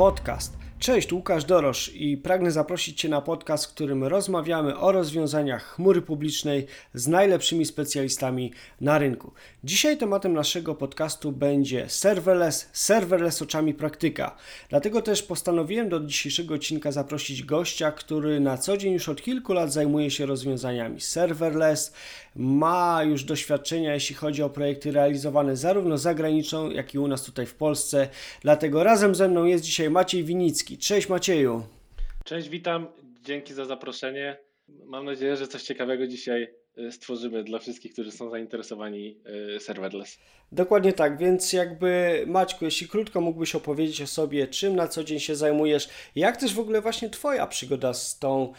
Podcast. Cześć, Łukasz Dorosz i pragnę zaprosić Cię na podcast, w którym rozmawiamy o rozwiązaniach chmury publicznej z najlepszymi specjalistami na rynku. Dzisiaj tematem naszego podcastu będzie serverless, serverless oczami praktyka. Dlatego też postanowiłem do dzisiejszego odcinka zaprosić gościa, który na co dzień już od kilku lat zajmuje się rozwiązaniami serverless, ma już doświadczenia, jeśli chodzi o projekty realizowane zarówno za granicą, jak i u nas tutaj w Polsce. Dlatego razem ze mną jest dzisiaj Maciej Winicki. Cześć Macieju. Cześć, witam. Dzięki za zaproszenie. Mam nadzieję, że coś ciekawego dzisiaj y, stworzymy dla wszystkich, którzy są zainteresowani y, serverless. Dokładnie tak, więc jakby Maćku, jeśli krótko mógłbyś opowiedzieć o sobie, czym na co dzień się zajmujesz, jak też w ogóle właśnie Twoja przygoda z tą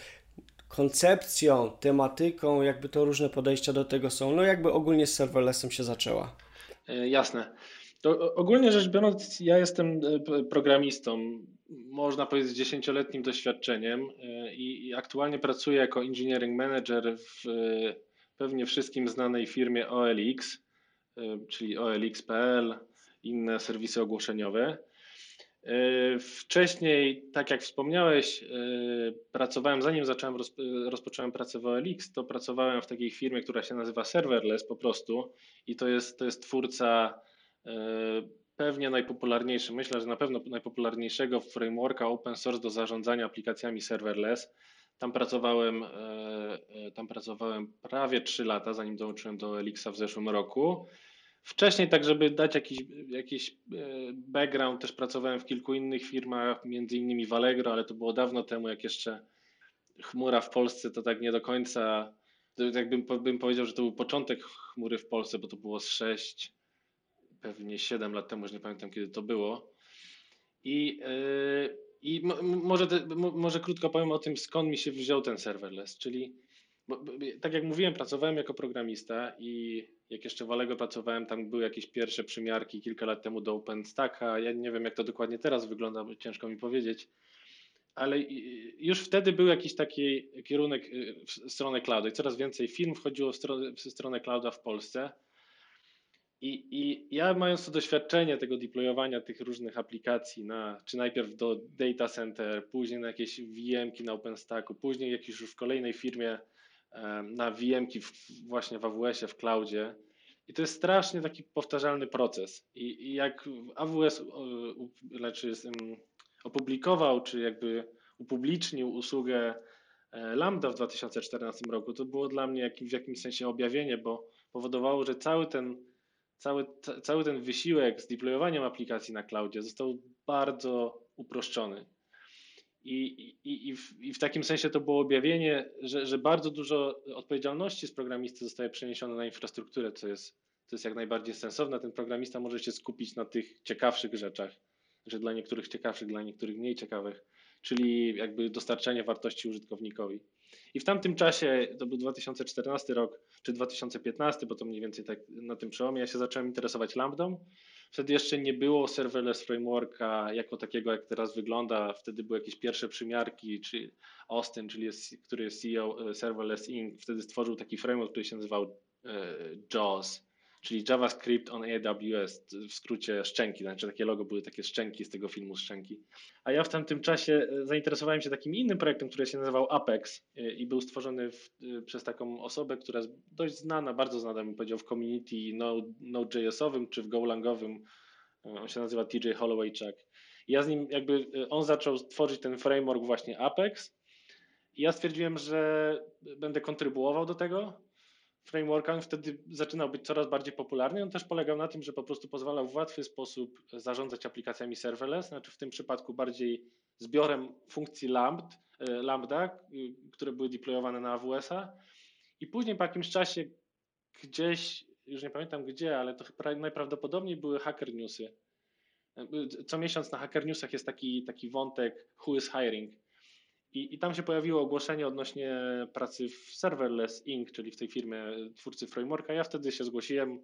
koncepcją, tematyką, jakby to różne podejścia do tego są, no jakby ogólnie z serverlessem się zaczęła. Y, jasne. To ogólnie rzecz biorąc, ja jestem programistą można powiedzieć, z dziesięcioletnim doświadczeniem e, i, aktualnie pracuję jako engineering manager w e, pewnie wszystkim znanej firmie OLX, e, czyli OLX.pl, inne serwisy ogłoszeniowe. Wcześniej, tak jak wspomniałeś, pracowałem, zanim zacząłem, rozpocząłem pracę w OLX, to pracowałem w takiej firmie, która się nazywa Serverless po prostu i to jest, to jest twórca pewnie najpopularniejszy, myślę, że na pewno najpopularniejszego frameworka open source do zarządzania aplikacjami serverless. Tam pracowałem, e, e, tam pracowałem prawie 3 lata, zanim dołączyłem do Elixa w zeszłym roku. Wcześniej, tak żeby dać jakiś, jakiś e, background, też pracowałem w kilku innych firmach, między innymi w Allegro, ale to było dawno temu, jak jeszcze chmura w Polsce to tak nie do końca, jakbym bym powiedział, że to był początek chmury w Polsce, bo to było z 6, pewnie 7 lat temu, już nie pamiętam kiedy to było. I, yy, i może, te, może krótko powiem o tym, skąd mi się wziął ten serverless, czyli bo, tak jak mówiłem, pracowałem jako programista i jak jeszcze w Allego pracowałem, tam były jakieś pierwsze przymiarki kilka lat temu do OpenStacka. Ja nie wiem, jak to dokładnie teraz wygląda, bo ciężko mi powiedzieć, ale już wtedy był jakiś taki kierunek y, w stronę cloudu i coraz więcej firm wchodziło w stronę, w stronę clouda w Polsce. I, I ja mając to doświadczenie tego deployowania tych różnych aplikacji, na, czy najpierw do data center, później na jakieś VM-ki na OpenStacku, później jakieś już w kolejnej firmie na VM-ki właśnie w AWS-ie, w cloudzie. I to jest strasznie taki powtarzalny proces. I, i jak AWS znaczy, opublikował, czy jakby upublicznił usługę e, Lambda w 2014 roku, to było dla mnie w jakimś sensie objawienie, bo powodowało, że cały ten cały, cały ten wysiłek z deployowaniem aplikacji na cloudzie został bardzo uproszczony. I, i, i, w, I w takim sensie to było objawienie, że, że bardzo dużo odpowiedzialności z programisty zostaje przeniesione na infrastrukturę, co jest, co jest jak najbardziej sensowne. Ten programista może się skupić na tych ciekawszych rzeczach, że dla niektórych ciekawszych, dla niektórych mniej ciekawych, czyli jakby dostarczenie wartości użytkownikowi. I w tamtym czasie, to był 2014 rok, czy 2015, bo to mniej więcej tak na tym przełomie, ja się zacząłem interesować Lambdą. Wtedy jeszcze nie było serverless frameworka jako takiego, jak teraz wygląda. Wtedy były jakieś pierwsze przymiarki, czy Austin, czyli jest, który jest CEO e, Serverless Inc. Wtedy stworzył taki framework, który się nazywał e, JAWS czyli JavaScript on AWS, w skrócie szczęki, znaczy takie logo były takie szczęki z tego filmu Szczęki. A ja w tamtym czasie e, zainteresowałem się takim innym projektem, który się nazywał Apex e, i był stworzony w, e, przez taką osobę, która jest dość znana, bardzo znana bym powiedział w community Node.js-owym czy w Golangowym. On się nazywa TJ Hollowaychuk. I ja z nim jakby, on zaczął tworzyć ten framework właśnie Apex i ja stwierdziłem, że będę kontrybuował do tego, frameworka, on wtedy zaczynał być coraz bardziej popularny. On też polegał na tym, że po prostu pozwalał w łatwy sposób zarządzać aplikacjami serverless, znaczy w tym przypadku bardziej zbiorem funkcji lambd, e, lambda, które były deployowane na AWS-a i później po jakimś czasie gdzieś, już nie pamiętam gdzie, ale to najprawdopodobniej były hacker newsy. E, co miesiąc na hacker newsach jest taki, taki wątek who is hiring i, I tam się pojawiło ogłoszenie odnośnie pracy w Serverless Inc., czyli w tej firmie twórcy frameworka. Ja wtedy się zgłosiłem.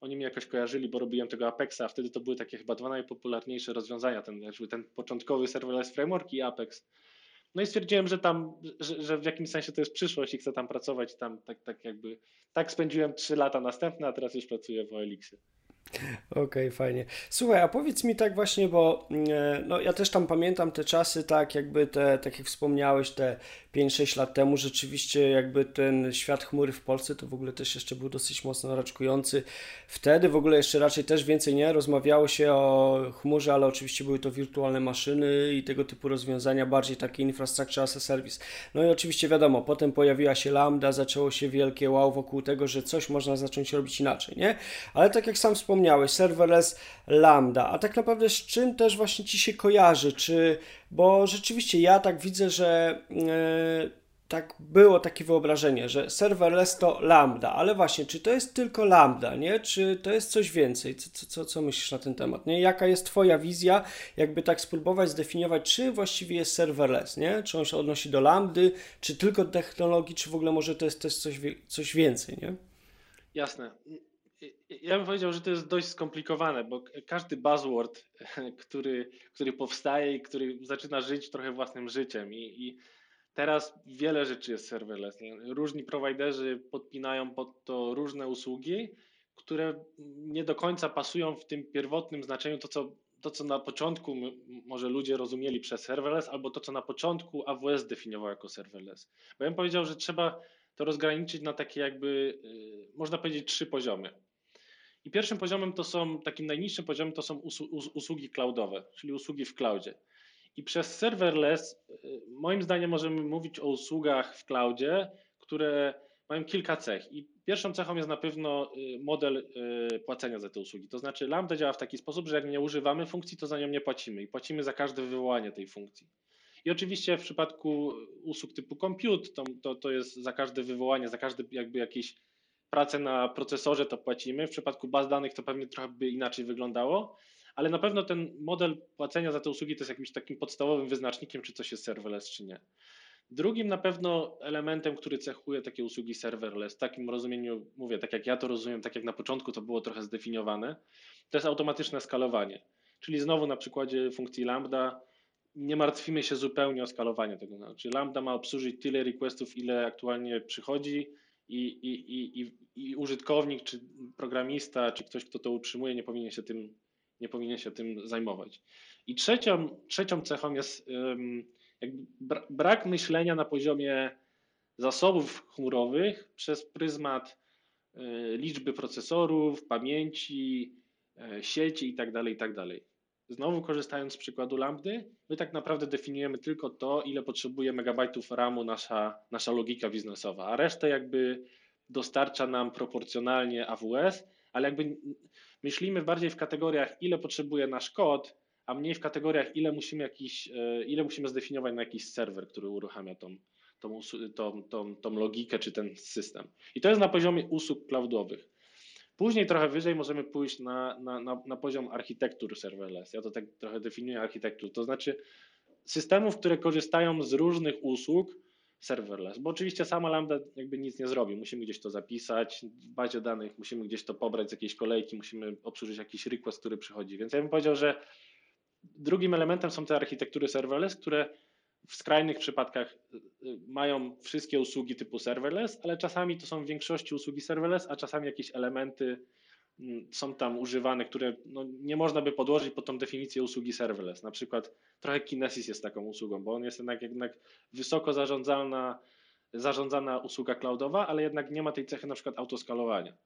Oni mnie jakoś kojarzyli, bo robiłem tego Apexa, a wtedy to były takie chyba dwa najpopularniejsze rozwiązania, ten, ten początkowy Serverless Framework i Apex. No i stwierdziłem, że tam, że, że, w jakimś sensie to jest przyszłość i chcę tam pracować. Tam tak, tak jakby, tak spędziłem trzy lata następne, a teraz już pracuję w OLX-ie. Okej, okay, fajnie. Słuchaj, a powiedz mi tak właśnie, bo e, no, ja też tam pamiętam te czasy, tak jakby te, tak jak wspomniałeś, te 5-6 lat temu rzeczywiście jakby ten świat chmury w Polsce to w ogóle też jeszcze był dosyć mocno raczkujący. Wtedy w ogóle jeszcze raczej też więcej nie rozmawiało się o chmurze, ale oczywiście były to wirtualne maszyny i tego typu rozwiązania, bardziej takie infrastructure as a service. No i oczywiście wiadomo, potem pojawiła się Lambda, zaczęło się wielkie wow wokół tego, że coś można zacząć robić inaczej, nie? Ale tak jak sam wspomniałeś, serverless Lambda, a tak naprawdę z czym też właśnie Ci się kojarzy? Czy, bo rzeczywiście ja tak widzę, że yy, tak było takie wyobrażenie, że serverless to lambda, ale właśnie, czy to jest tylko lambda, nie? Czy to jest coś więcej? Co, co, co myślisz na ten temat, nie? Jaka jest Twoja wizja, jakby tak spróbować zdefiniować, czy właściwie jest serverless, nie? Czy on się odnosi do lambdy, czy tylko do technologii, czy w ogóle może to jest też coś, coś więcej, nie? Jasne ja bym powiedział, że to jest dość skomplikowane, bo każdy buzzword, który, który powstaje i który zaczyna żyć trochę własnym życiem i, i teraz wiele rzeczy jest serverless. Różni prowajderzy podpinają pod to różne usługi, które nie do końca pasują w tym pierwotnym znaczeniu to, co, to, co na początku może ludzie rozumieli przez serverless, albo to, co na początku AWS definiował jako serverless. Bo ja bym powiedział, że trzeba to rozgraniczyć na takie jakby, y, można powiedzieć, trzy poziomy. I pierwszym poziomem to są, takim najniższym poziomem to są usługi cloudowe, czyli usługi w cloudzie. I przez serverless, y, moim zdaniem, możemy mówić o usługach w cloudzie, które mają kilka cech. I pierwszą cechą jest na pewno y, model y, płacenia za te usługi. To znaczy, Lambda działa w taki sposób, że jak nie używamy funkcji, to za nią nie płacimy i płacimy za każde wywołanie tej funkcji. I oczywiście w przypadku usług typu compute, to, to, to jest za każde wywołanie, za każdy jakby jakiś pracę na procesorze, to płacimy. W przypadku baz danych to pewnie trochę by inaczej wyglądało, ale na pewno ten model płacenia za te usługi to jest jakimś takim podstawowym wyznacznikiem, czy coś jest serverless, czy nie. Drugim na pewno elementem, który cechuje takie usługi serverless, w takim rozumieniu, mówię, tak jak ja to rozumiem, tak jak na początku to było trochę zdefiniowane, to jest automatyczne skalowanie. Czyli znowu na przykładzie funkcji Lambda nie martwimy się zupełnie o skalowanie tego. Znaczy Lambda ma obsłużyć tyle requestów, ile aktualnie przychodzi, i, i, i, i użytkownik, czy programista, czy ktoś, kto to utrzymuje, nie powinien się tym, nie powinien się tym zajmować. I trzecią, trzecią cechą jest brak myślenia na poziomie zasobów chmurowych przez pryzmat e, liczby procesorów, pamięci, e, sieci itd., tak itd. Znowu korzystając z przykładu Lambdy, my tak naprawdę definiujemy tylko to, ile potrzebuje megabajtów RAMu nasza, nasza logika biznesowa, a resztę jakby dostarcza nam proporcjonalnie AWS, ale jakby myślimy bardziej w kategoriach, ile potrzebuje nasz kod, a mniej w kategoriach, ile musimy, jakiś, e, ile musimy zdefiniować na jakiś serwer, który uruchamia tą, tą, tą, tą, tą logikę czy ten system. I to jest na poziomie usług cloudowych. Później trochę wyżej możemy pójść na, na, na, na poziom architektur serverless. Ja to tak trochę definiuję architektur, to znaczy systemów, które korzystają z różnych usług serverless, bo oczywiście sama Lambda jakby nic nie zrobi. Musimy gdzieś to zapisać w bazie danych, musimy gdzieś to pobrać z jakiejś kolejki, musimy obsłużyć jakiś request, który przychodzi. Więc ja bym powiedział, że drugim elementem są te architektury serverless, które w skrajnych przypadkach y, y, mają wszystkie usługi typu serverless, ale czasami to są w większości usługi serverless, a czasami jakieś elementy mm, są tam używane, które no, nie można by podłożyć pod tą definicję usługi serverless. Na przykład trochę Kinesis jest taką usługą, bo on jest jednak, jednak wysoko zarządzana, zarządzana usługa cloudowa, ale jednak nie ma tej cechy na przykład autoskalowania.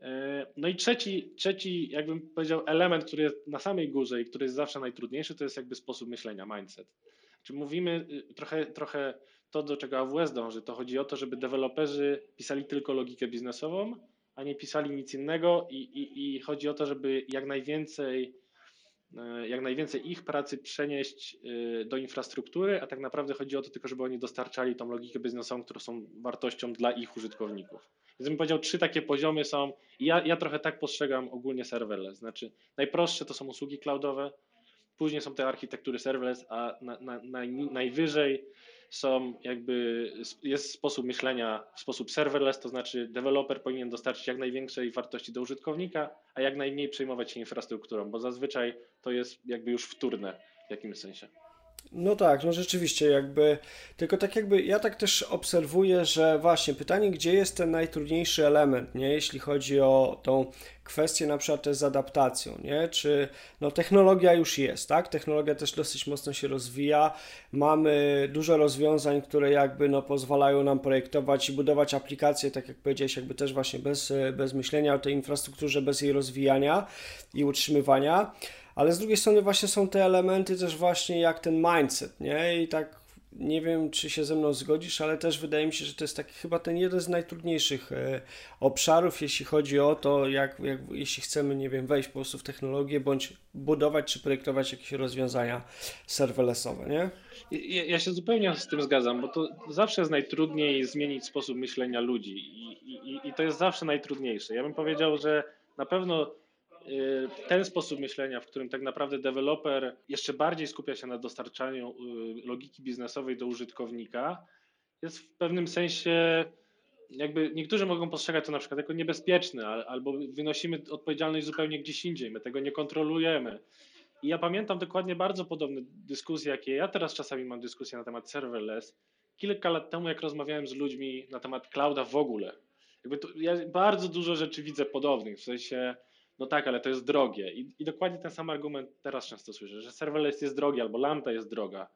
E, no i trzeci, trzeci, jakbym powiedział, element, który jest na samej górze i który jest zawsze najtrudniejszy, to jest jakby sposób myślenia, mindset. Czy mówimy y, trochę, trochę to, do czego AWS dąży, to chodzi o to, żeby deweloperzy pisali tylko logikę biznesową, a nie pisali nic innego i, i, i chodzi o to, żeby jak najwięcej e, jak najwięcej ich pracy przenieść y, do infrastruktury, a tak naprawdę chodzi o to tylko, żeby oni dostarczali tą logikę biznesową, którą są wartością dla ich użytkowników. Więc bym powiedział, trzy takie poziomy są, ja, ja trochę tak postrzegam ogólnie serverless, znaczy najprostsze to są usługi cloudowe, Później są te architektury serverless, a na, na, na, najwyżej są jakby, jest sposób myślenia w sposób serverless, to znaczy deweloper powinien dostarczyć jak największej wartości do użytkownika, a jak najmniej przejmować się infrastrukturą, bo zazwyczaj to jest jakby już wtórne w jakimś sensie. No tak, no rzeczywiście jakby, tylko tak jakby ja tak też obserwuję, że właśnie pytanie, gdzie jest ten najtrudniejszy element, nie, jeśli chodzi o tą kwestię na przykład z adaptacją, nie, czy no technologia już jest, tak, technologia też dosyć mocno się rozwija, mamy dużo rozwiązań, które jakby no pozwalają nam projektować i budować aplikacje, tak jak powiedziałeś, jakby też właśnie bez, bez myślenia o tej infrastrukturze, bez jej rozwijania i utrzymywania, ale z drugiej strony właśnie są te elementy też właśnie jak ten mindset, nie? I tak nie wiem, czy się ze mną zgodzisz, ale też wydaje mi się, że to jest taki chyba ten jeden z najtrudniejszych e, obszarów, jeśli chodzi o to, jak, jak jeśli chcemy, nie wiem, wejść po prostu w technologię, bądź budować czy projektować jakieś rozwiązania serverlessowe, nie? Ja, ja się zupełnie z tym zgadzam, bo to zawsze jest najtrudniej zmienić sposób myślenia ludzi i, i, i to jest zawsze najtrudniejsze. Ja bym powiedział, że na pewno ten sposób myślenia, w którym tak naprawdę deweloper jeszcze bardziej skupia się na dostarczaniu y, logiki biznesowej do użytkownika, jest w pewnym sensie jakby niektórzy mogą postrzegać to na przykład jako niebezpieczne, albo wynosimy odpowiedzialność zupełnie gdzieś indziej, my tego nie kontrolujemy. I ja pamiętam dokładnie bardzo podobne dyskusje, jakie ja teraz czasami mam dyskusje na temat serverless. Kilka lat temu, jak rozmawiałem z ludźmi na temat clouda w ogóle, jakby to, ja bardzo dużo rzeczy widzę podobnych, w sensie no tak, ale to jest drogie. I, I, dokładnie ten sam argument teraz często słyszę, że serverless jest drogi albo lambda jest droga.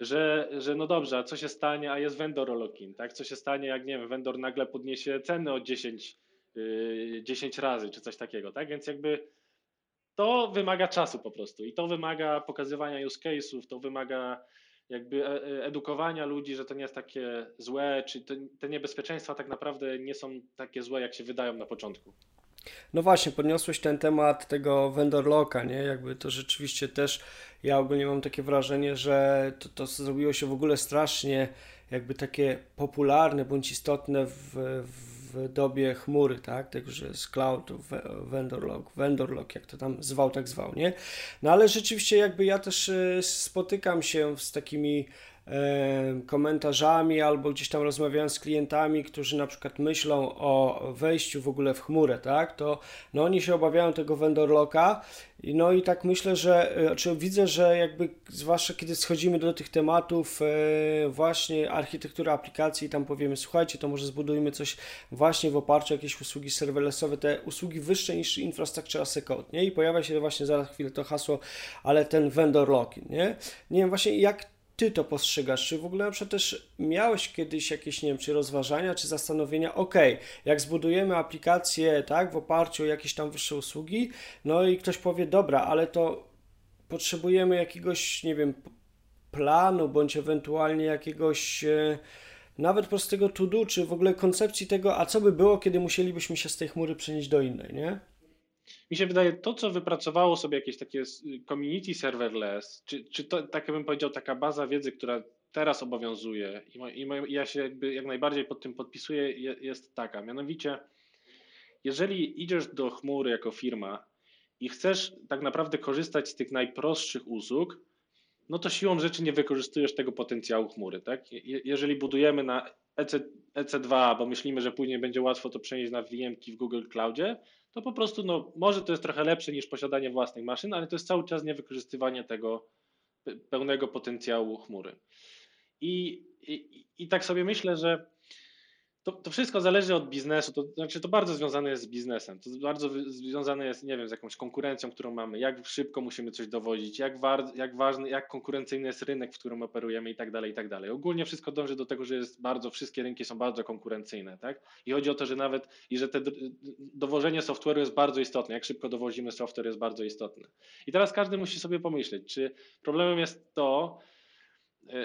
Że, że no dobrze, a co się stanie, a jest vendor lock-in, tak? Co się stanie, jak nie wiem, vendor nagle podniesie ceny o 10, yy, 10 razy, czy coś takiego, tak? Więc jakby to wymaga czasu po prostu i to wymaga pokazywania use case'ów, to wymaga jakby e, e, edukowania ludzi, że to nie jest takie złe, czy te, te niebezpieczeństwa tak naprawdę nie są takie złe, jak się wydają na początku. No właśnie, podniosłeś ten temat tego vendor locka, nie? Jakby to rzeczywiście też, ja ogólnie mam takie wrażenie, że to, to zrobiło się w ogóle strasznie jakby takie popularne bądź istotne w, w dobie chmury, tak? Także z cloud, vendor lock, vendor lock, jak to tam zwał, tak zwał, nie? No ale rzeczywiście jakby ja też e, spotykam się z takimi komentarzami albo gdzieś tam rozmawiając z klientami, którzy na przykład myślą o wejściu w ogóle w chmurę, tak, to no oni się obawiają tego vendor locka no i tak myślę, że, e, czy widzę, że jakby zwłaszcza kiedy schodzimy do tych tematów e, właśnie architektury aplikacji tam powiemy, słuchajcie, to może zbudujmy coś właśnie w oparciu o jakieś usługi serverlessowe, te usługi wyższe niż infrastruktura as code, nie? I pojawia się właśnie zaraz chwilę to hasło, ale ten vendor locking, nie? Nie wiem właśnie jak ty to postrzegasz? Czy w ogóle na przykład też miałeś kiedyś jakieś, nie wiem, czy rozważania, czy zastanowienia, ok, jak zbudujemy aplikację, tak, w oparciu o jakieś tam wyższe usługi, no i ktoś powie, dobra, ale to potrzebujemy jakiegoś, nie wiem, planu, bądź ewentualnie jakiegoś e, nawet prostego to-do, czy w ogóle koncepcji tego, a co by było, kiedy musielibyśmy się z tej chmury przenieść do innej, nie? Mi się wydaje, to co wypracowało sobie jakieś takie community serverless, czy, czy to, tak bym powiedział, taka baza wiedzy, która teraz obowiązuje i, i ja się jakby jak najbardziej pod tym podpisuję, jest taka. Mianowicie, jeżeli idziesz do chmury jako firma i chcesz tak naprawdę korzystać z tych najprostszych usług, no to siłą rzeczy nie wykorzystujesz tego potencjału chmury. Tak? jeżeli budujemy na EC, EC2, bo myślimy, że później będzie łatwo to przenieść na VM-ki w Google Cloudzie, to po prostu, no, może to jest trochę lepsze niż posiadanie własnych maszyn, ale to jest cały czas niewykorzystywanie tego pełnego potencjału chmury. I, i, i tak sobie myślę, że to, to wszystko zależy od biznesu, to znaczy to bardzo związane jest z biznesem, to bardzo związane jest, nie wiem, z jakąś konkurencją, którą mamy, jak szybko musimy coś dowodzić, jak, war, jak ważny, jak konkurencyjny jest rynek, w którym operujemy i tak dalej, i tak dalej. Ogólnie wszystko dąży do tego, że jest bardzo, wszystkie rynki są bardzo konkurencyjne, tak? I chodzi o to, że nawet, i że te dowożenie software'u jest bardzo istotne, jak szybko dowozimy software jest bardzo istotne. I teraz każdy musi sobie pomyśleć, czy problemem jest to,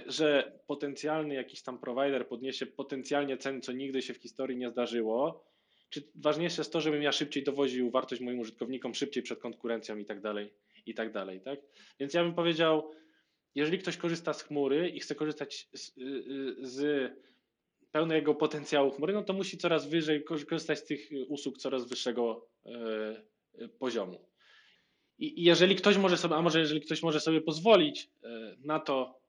że potencjalny jakiś tam provider podniesie potencjalnie ceny, co nigdy się w historii nie zdarzyło, czy ważniejsze jest to, żebym ja szybciej dowoził wartość moim użytkownikom, szybciej przed konkurencją i tak dalej, i tak dalej, tak? Więc ja bym powiedział, jeżeli ktoś korzysta z chmury i chce korzystać z, y, y, z pełnego potencjału chmury, no to musi coraz wyżej korzystać z tych usług coraz wyższego e, poziomu. I jeżeli ktoś może sobie, a może jeżeli ktoś może sobie pozwolić e, na to,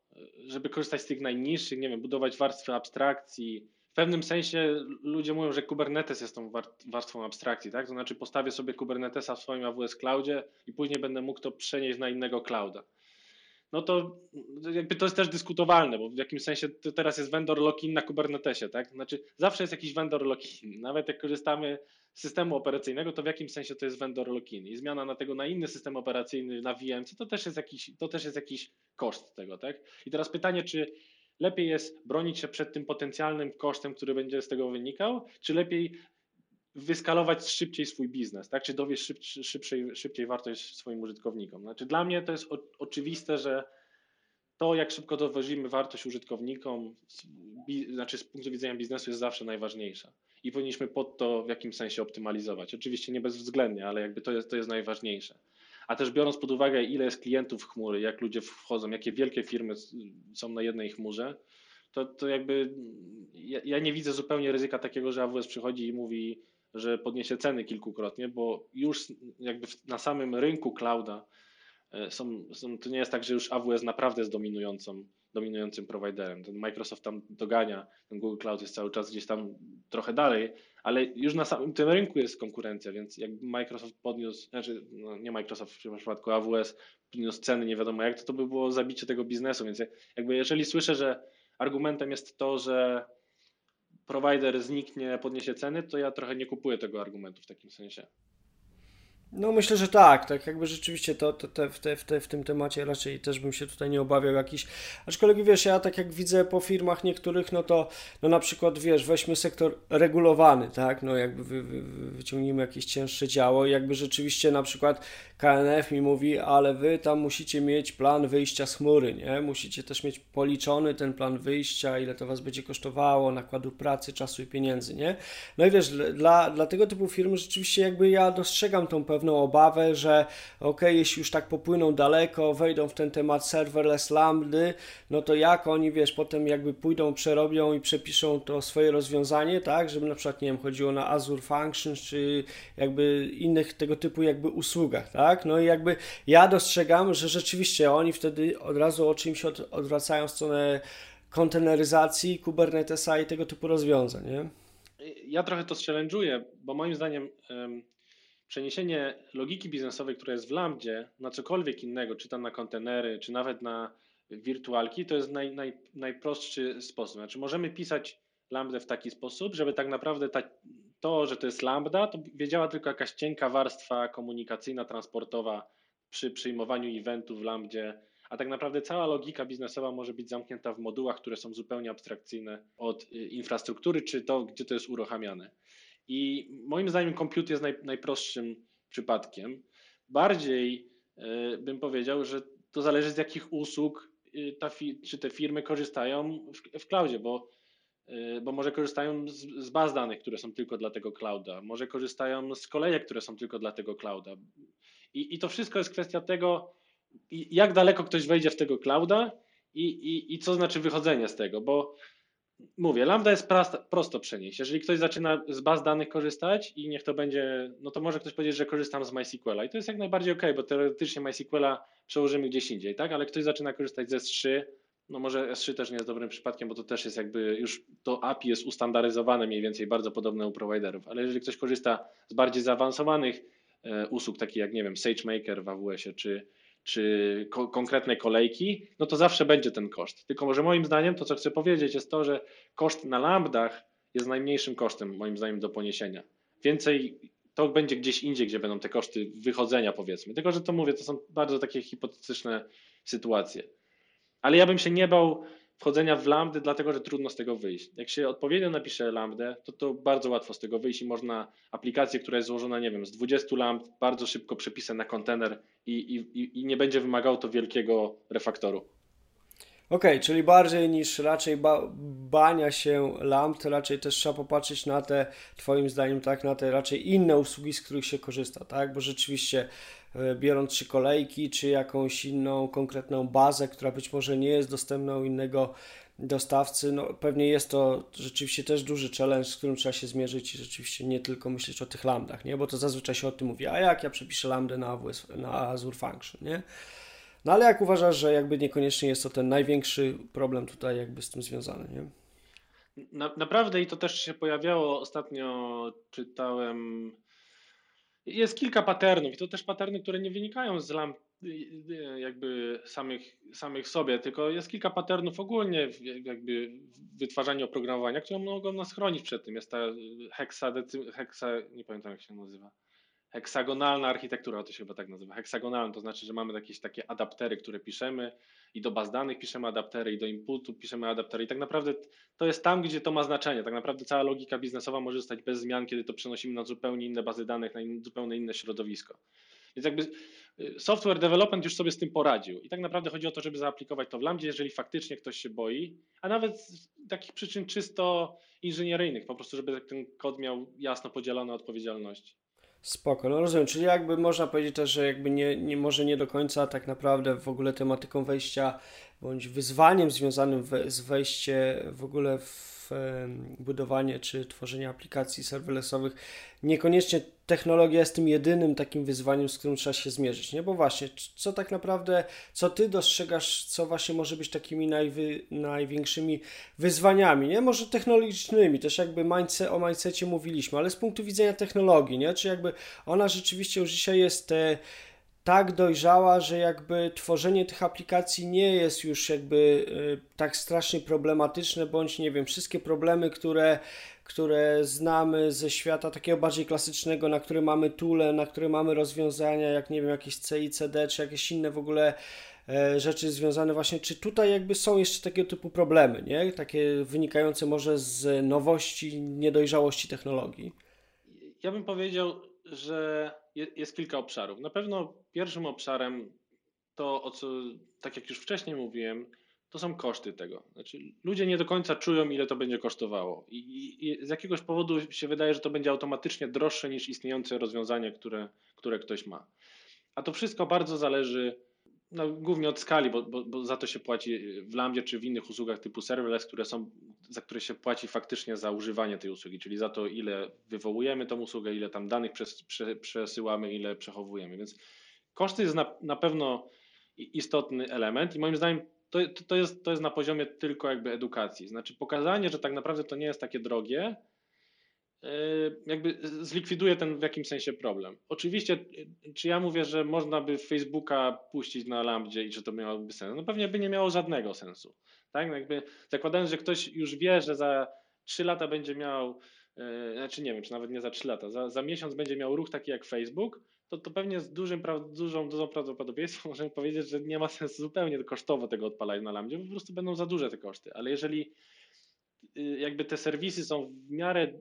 żeby korzystać z tych najniższych, nie wiem, budować warstwy abstrakcji. W pewnym sensie ludzie mówią, że Kubernetes jest tą warstwą abstrakcji, tak? To znaczy postawię sobie Kubernetesa w swoim AWS Cloudzie i później będę mógł to przenieść na innego clouda. No to jakby to jest też dyskutowalne, bo w jakimś sensie teraz jest vendor lock-in na Kubernetesie, tak? Znaczy zawsze jest jakiś vendor lock-in. Nawet jak korzystamy z systemu operacyjnego, to w jakimś sensie to jest vendor lock-in. I zmiana na tego na inny system operacyjny, na VMC, to też jest jakiś, to też jest jakiś koszt tego, tak? I teraz pytanie, czy lepiej jest bronić się przed tym potencjalnym kosztem, który będzie z tego wynikał, czy lepiej wyskalować szybciej swój biznes, tak? Czy dowieść szyb, szybciej, wartość swoim użytkownikom. Znaczy dla mnie to jest o, oczywiste, że to, jak szybko dowozimy wartość użytkownikom, znaczy z punktu widzenia biznesu jest zawsze najważniejsza. I powinniśmy pod to w jakimś sensie optymalizować. Oczywiście nie bezwzględnie, ale jakby to jest, to jest najważniejsze. A też biorąc pod uwagę, ile jest klientów chmury, jak ludzie wchodzą, jakie wielkie firmy są na jednej chmurze, to, to jakby ja, ja nie widzę zupełnie ryzyka takiego, że AWS przychodzi i mówi, że podniesie ceny kilkukrotnie, bo już jakby na samym rynku clouda e, są, są, to nie jest tak, że już AWS naprawdę jest dominującą, dominującym prowajderem. Ten Microsoft tam dogania, ten Google Cloud jest cały czas gdzieś tam trochę dalej, ale już na samym tym rynku jest konkurencja, więc jakby Microsoft podniósł, znaczy no nie Microsoft w przypadku AWS podniósł ceny, nie wiadomo jak, to to by było zabicie tego biznesu, więc jakby jeżeli słyszę, że argumentem jest to, że provider zniknie, podniesie ceny, to ja trochę nie kupuję tego argumentu w takim sensie. No myślę, że tak, tak jakby rzeczywiście to, to te, w, te, te, w tym temacie raczej też bym się tutaj nie obawiał jakiś, aczkolwiek wiesz, ja tak jak widzę po firmach niektórych, no to no na przykład wiesz, weźmy sektor regulowany, tak, no jakby wy, wy, wyciągnijmy jakieś cięższe działo i jakby rzeczywiście na przykład KNF mi mówi, ale wy tam musicie mieć plan wyjścia z chmury, nie, musicie też mieć policzony ten plan wyjścia, ile to was będzie kosztowało, nakładu pracy, czasu i pieniędzy, nie, no i wiesz, dla, dla tego typu firmy rzeczywiście jakby ja dostrzegam tą pewną pewną obawę, że ok, jeśli już tak popłyną daleko, wejdą w ten temat serverless lambdy, no to jak oni, wiesz, potem jakby pójdą, przerobią i przepiszą to swoje rozwiązanie, tak, żeby na przykład, nie wiem, chodziło na Azure Functions, czy jakby innych tego typu jakby usługach, tak, no i jakby ja dostrzegam, że rzeczywiście oni wtedy od razu o czymś od, odwracają w stronę konteneryzacji, Kubernetesa i tego typu rozwiązań, nie? Ja trochę to challenge'uję, bo moim zdaniem przeniesienie logiki biznesowej, która jest w Lambdzie, na cokolwiek innego, czy tam na kontenery, czy nawet na wirtualki, to jest naj, naj, najprostszy sposób. Znaczy możemy pisać Lambdę w taki sposób, żeby tak naprawdę ta, to, że to jest Lambda, to wiedziała tylko jakaś cienka warstwa komunikacyjna, transportowa przy przyjmowaniu eventów w Lambdzie, a tak naprawdę cała logika biznesowa może być zamknięta w modułach, które są zupełnie abstrakcyjne od y, infrastruktury, czy to, gdzie to jest uruchamiane. I moim zdaniem komput jest naj, najprostszym przypadkiem. Bardziej y, bym powiedział, że to zależy z jakich usług y, ta czy te firmy korzystają w, w cloudzie, bo, y, bo może korzystają z, z, baz danych, które są tylko dla tego clouda, może korzystają z kolejek, które są tylko dla tego clouda. I, i to wszystko jest kwestia tego, jak daleko ktoś wejdzie w tego clouda i, i, i co znaczy wychodzenie z tego, bo mówię, Lambda jest prosto, przenieść. Jeżeli ktoś zaczyna z baz danych korzystać i niech to będzie, no to może ktoś powiedzieć, że korzystam z MySQLa i to jest jak najbardziej ok, bo teoretycznie MySQLa przełożymy gdzieś indziej, tak? Ale ktoś zaczyna korzystać z S3, no może S3 też nie jest dobrym przypadkiem, bo to też jest jakby już to API jest ustandaryzowane mniej więcej bardzo podobne u providerów, ale jeżeli ktoś korzysta z bardziej zaawansowanych e, usług, takich jak nie wiem, SageMaker w AWS-ie czy czy ko konkretne kolejki, no to zawsze będzie ten koszt. Tylko może moim zdaniem to, co chcę powiedzieć, jest to, że koszt na lambdach jest najmniejszym kosztem, moim zdaniem, do poniesienia. Więcej to będzie gdzieś indziej, gdzie będą te koszty wychodzenia, powiedzmy. Tylko, że to mówię, to są bardzo takie hipotetyczne sytuacje. Ale ja bym się nie bał wchodzenia w lambdy, dlatego że trudno z tego wyjść. Jak się odpowiednio napisze lambdę, to to bardzo łatwo z tego wyjść i można aplikację, która jest złożona, nie wiem, z 20 lambd, bardzo szybko przepisać na kontener i, i, i nie będzie wymagało to wielkiego refaktoru. Okej, okay, czyli bardziej niż raczej ba bania się lamp, raczej też trzeba popatrzeć na te, Twoim zdaniem, tak, na te raczej inne usługi, z których się korzysta, tak? Bo rzeczywiście E, biorąc czy kolejki, czy jakąś inną konkretną bazę, która być może nie jest dostępna u innego dostawcy, no pewnie jest to rzeczywiście też duży challenge, z którym trzeba się zmierzyć i rzeczywiście nie tylko myśleć o tych lambdach, nie? Bo to zazwyczaj się o tym mówi, a jak ja przepiszę lambdę na, AWS, na Azure Function, nie? No ale jak uważasz, że jakby niekoniecznie jest to ten największy problem tutaj jakby z tym związany, nie? Na, naprawdę i to też się pojawiało ostatnio, czytałem jest kilka patternów i to też patterny, które nie wynikają z, lamp, jakby samych, samych sobie, tylko jest kilka patternów ogólnie w jakby w wytwarzaniu oprogramowania, które mogą nas chronić przed tym. Jest ta heksa, heksa nie pamiętam jak się nazywa, heksagonalna architektura, to się chyba tak nazywa. Heksagonalna to znaczy, że mamy jakieś takie adaptery, które piszemy i do baz danych piszemy adaptery i do inputu piszemy adaptery i tak naprawdę to jest tam, gdzie to ma znaczenie. Tak naprawdę cała logika biznesowa może zostać bez zmian, kiedy to przenosimy na zupełnie inne bazy danych, na zupełnie inne środowisko. Więc jakby y, software development już sobie z tym poradził. I tak naprawdę chodzi o to, żeby zaaplikować to w Lambdzie, jeżeli faktycznie ktoś się boi, a nawet z takich przyczyn czysto inżynieryjnych, po prostu, żeby ten kod miał jasno podzielone odpowiedzialności. Spoko, no rozumiem, czyli jakby można powiedzieć też, że jakby nie, nie może nie do końca tak naprawdę w ogóle tematyką wejścia bądź wyzwaniem związanym we, z wejście w ogóle w budowanie czy tworzenie aplikacji serverlessowych, niekoniecznie technologia jest tym jedynym takim wyzwaniem, z którym trzeba się zmierzyć, nie? Bo właśnie, co tak naprawdę, co ty dostrzegasz, co właśnie może być takimi najwy, największymi wyzwaniami, nie? Może technologicznymi, też jakby mindset, o mindsetie mówiliśmy, ale z punktu widzenia technologii, nie? Czy jakby ona rzeczywiście już dzisiaj jest... E, tak dojrzała, że jakby tworzenie tych aplikacji nie jest już jakby y, tak strasznie problematyczne, bądź nie wiem, wszystkie problemy, które, które znamy ze świata takiego bardziej klasycznego, na które mamy tule, na które mamy rozwiązania, jak nie wiem, jakieś CICD, czy jakieś inne w ogóle e, rzeczy związane właśnie, czy tutaj jakby są jeszcze takiego typu problemy, nie? Takie wynikające może z nowości, niedojrzałości technologii? Ja bym powiedział, że jest kilka obszarów. Na pewno pierwszym obszarem to, o co, tak jak już wcześniej mówiłem, to są koszty tego. Znaczy, ludzie nie do końca czują, ile to będzie kosztowało. I, i, I, z jakiegoś powodu się wydaje, że to będzie automatycznie droższe niż istniejące rozwiązanie, które, które ktoś ma. A to wszystko bardzo zależy no, głównie od skali, bo, bo, bo, za to się płaci w Lambdzie czy w innych usługach typu serverless, które są, za które się płaci faktycznie za używanie tej usługi, czyli za to, ile wywołujemy tą usługę, ile tam danych przes, prze, przesyłamy, ile przechowujemy. Więc koszty jest na, na pewno istotny element i moim zdaniem to, to, jest, to jest na poziomie tylko jakby edukacji. Znaczy pokazanie, że tak naprawdę to nie jest takie drogie, E, jakby zlikwiduje ten w jakimś sensie problem. Oczywiście, czy ja mówię, że można by Facebooka puścić na Lambdzie i że to miałoby sens? No pewnie by nie miało żadnego sensu. Tak? No jakby zakładając, że ktoś już wie, że za 3 lata będzie miał, yy, znaczy nie wiem, czy nawet nie za 3 lata, za, za miesiąc będzie miał ruch taki jak Facebook, to, to pewnie z dużym, dużą dozą prawdopodobieństwa możemy powiedzieć, że nie ma sensu zupełnie kosztowo tego odpalać na Lambdzie, bo po prostu będą za duże te koszty. Ale jeżeli y, jakby te serwisy są w miarę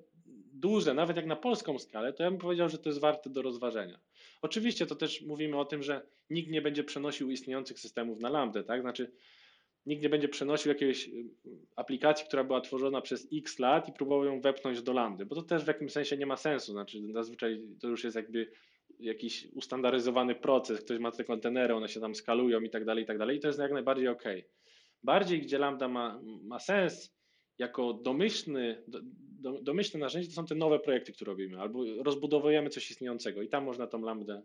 duże, nawet jak na polską skalę, to ja bym powiedział, że to jest warte do rozważenia. Oczywiście to też mówimy o tym, że nikt nie będzie przenosił istniejących systemów na Lambda, tak? Znaczy nikt nie będzie przenosił jakiejś y, aplikacji, która była tworzona przez x lat i próbował ją wepchnąć do Lambda, bo to też w jakimś sensie nie ma sensu. Znaczy zazwyczaj to już jest jakby jakiś ustandaryzowany proces, ktoś ma te kontenery, one się tam skalują i tak dalej, i tak dalej i to jest jak najbardziej ok. Bardziej, gdzie Lambda ma, ma sens jako domyślny, do, domyślne narzędzie to są te nowe projekty, które robimy, albo rozbudowujemy coś istniejącego i tam można tą lambdę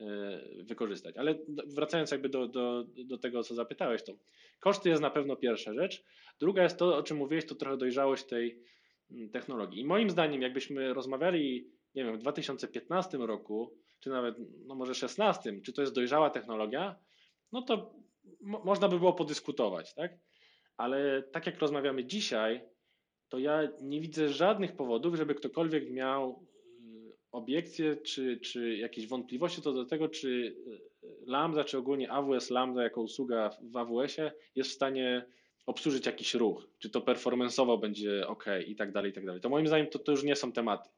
e, wykorzystać. Ale wracając jakby do, do, do tego, co zapytałeś, to koszty jest na pewno pierwsza rzecz. Druga jest to, o czym mówiłeś, to trochę dojrzałość tej mm, technologii. I moim zdaniem, jakbyśmy rozmawiali, nie wiem, w 2015 roku, czy nawet, no może 16, czy to jest dojrzała technologia, no to mo można by było podyskutować, tak? Ale tak jak rozmawiamy dzisiaj, to ja nie widzę żadnych powodów, żeby ktokolwiek miał y, obiekcje czy, czy jakieś wątpliwości co do tego, czy y, Lambda, czy ogólnie AWS Lambda jako usługa w AWS-ie jest w stanie obsłużyć jakiś ruch, czy to performanceowo będzie ok i tak dalej, i tak dalej. To moim zdaniem to, to już nie są tematy.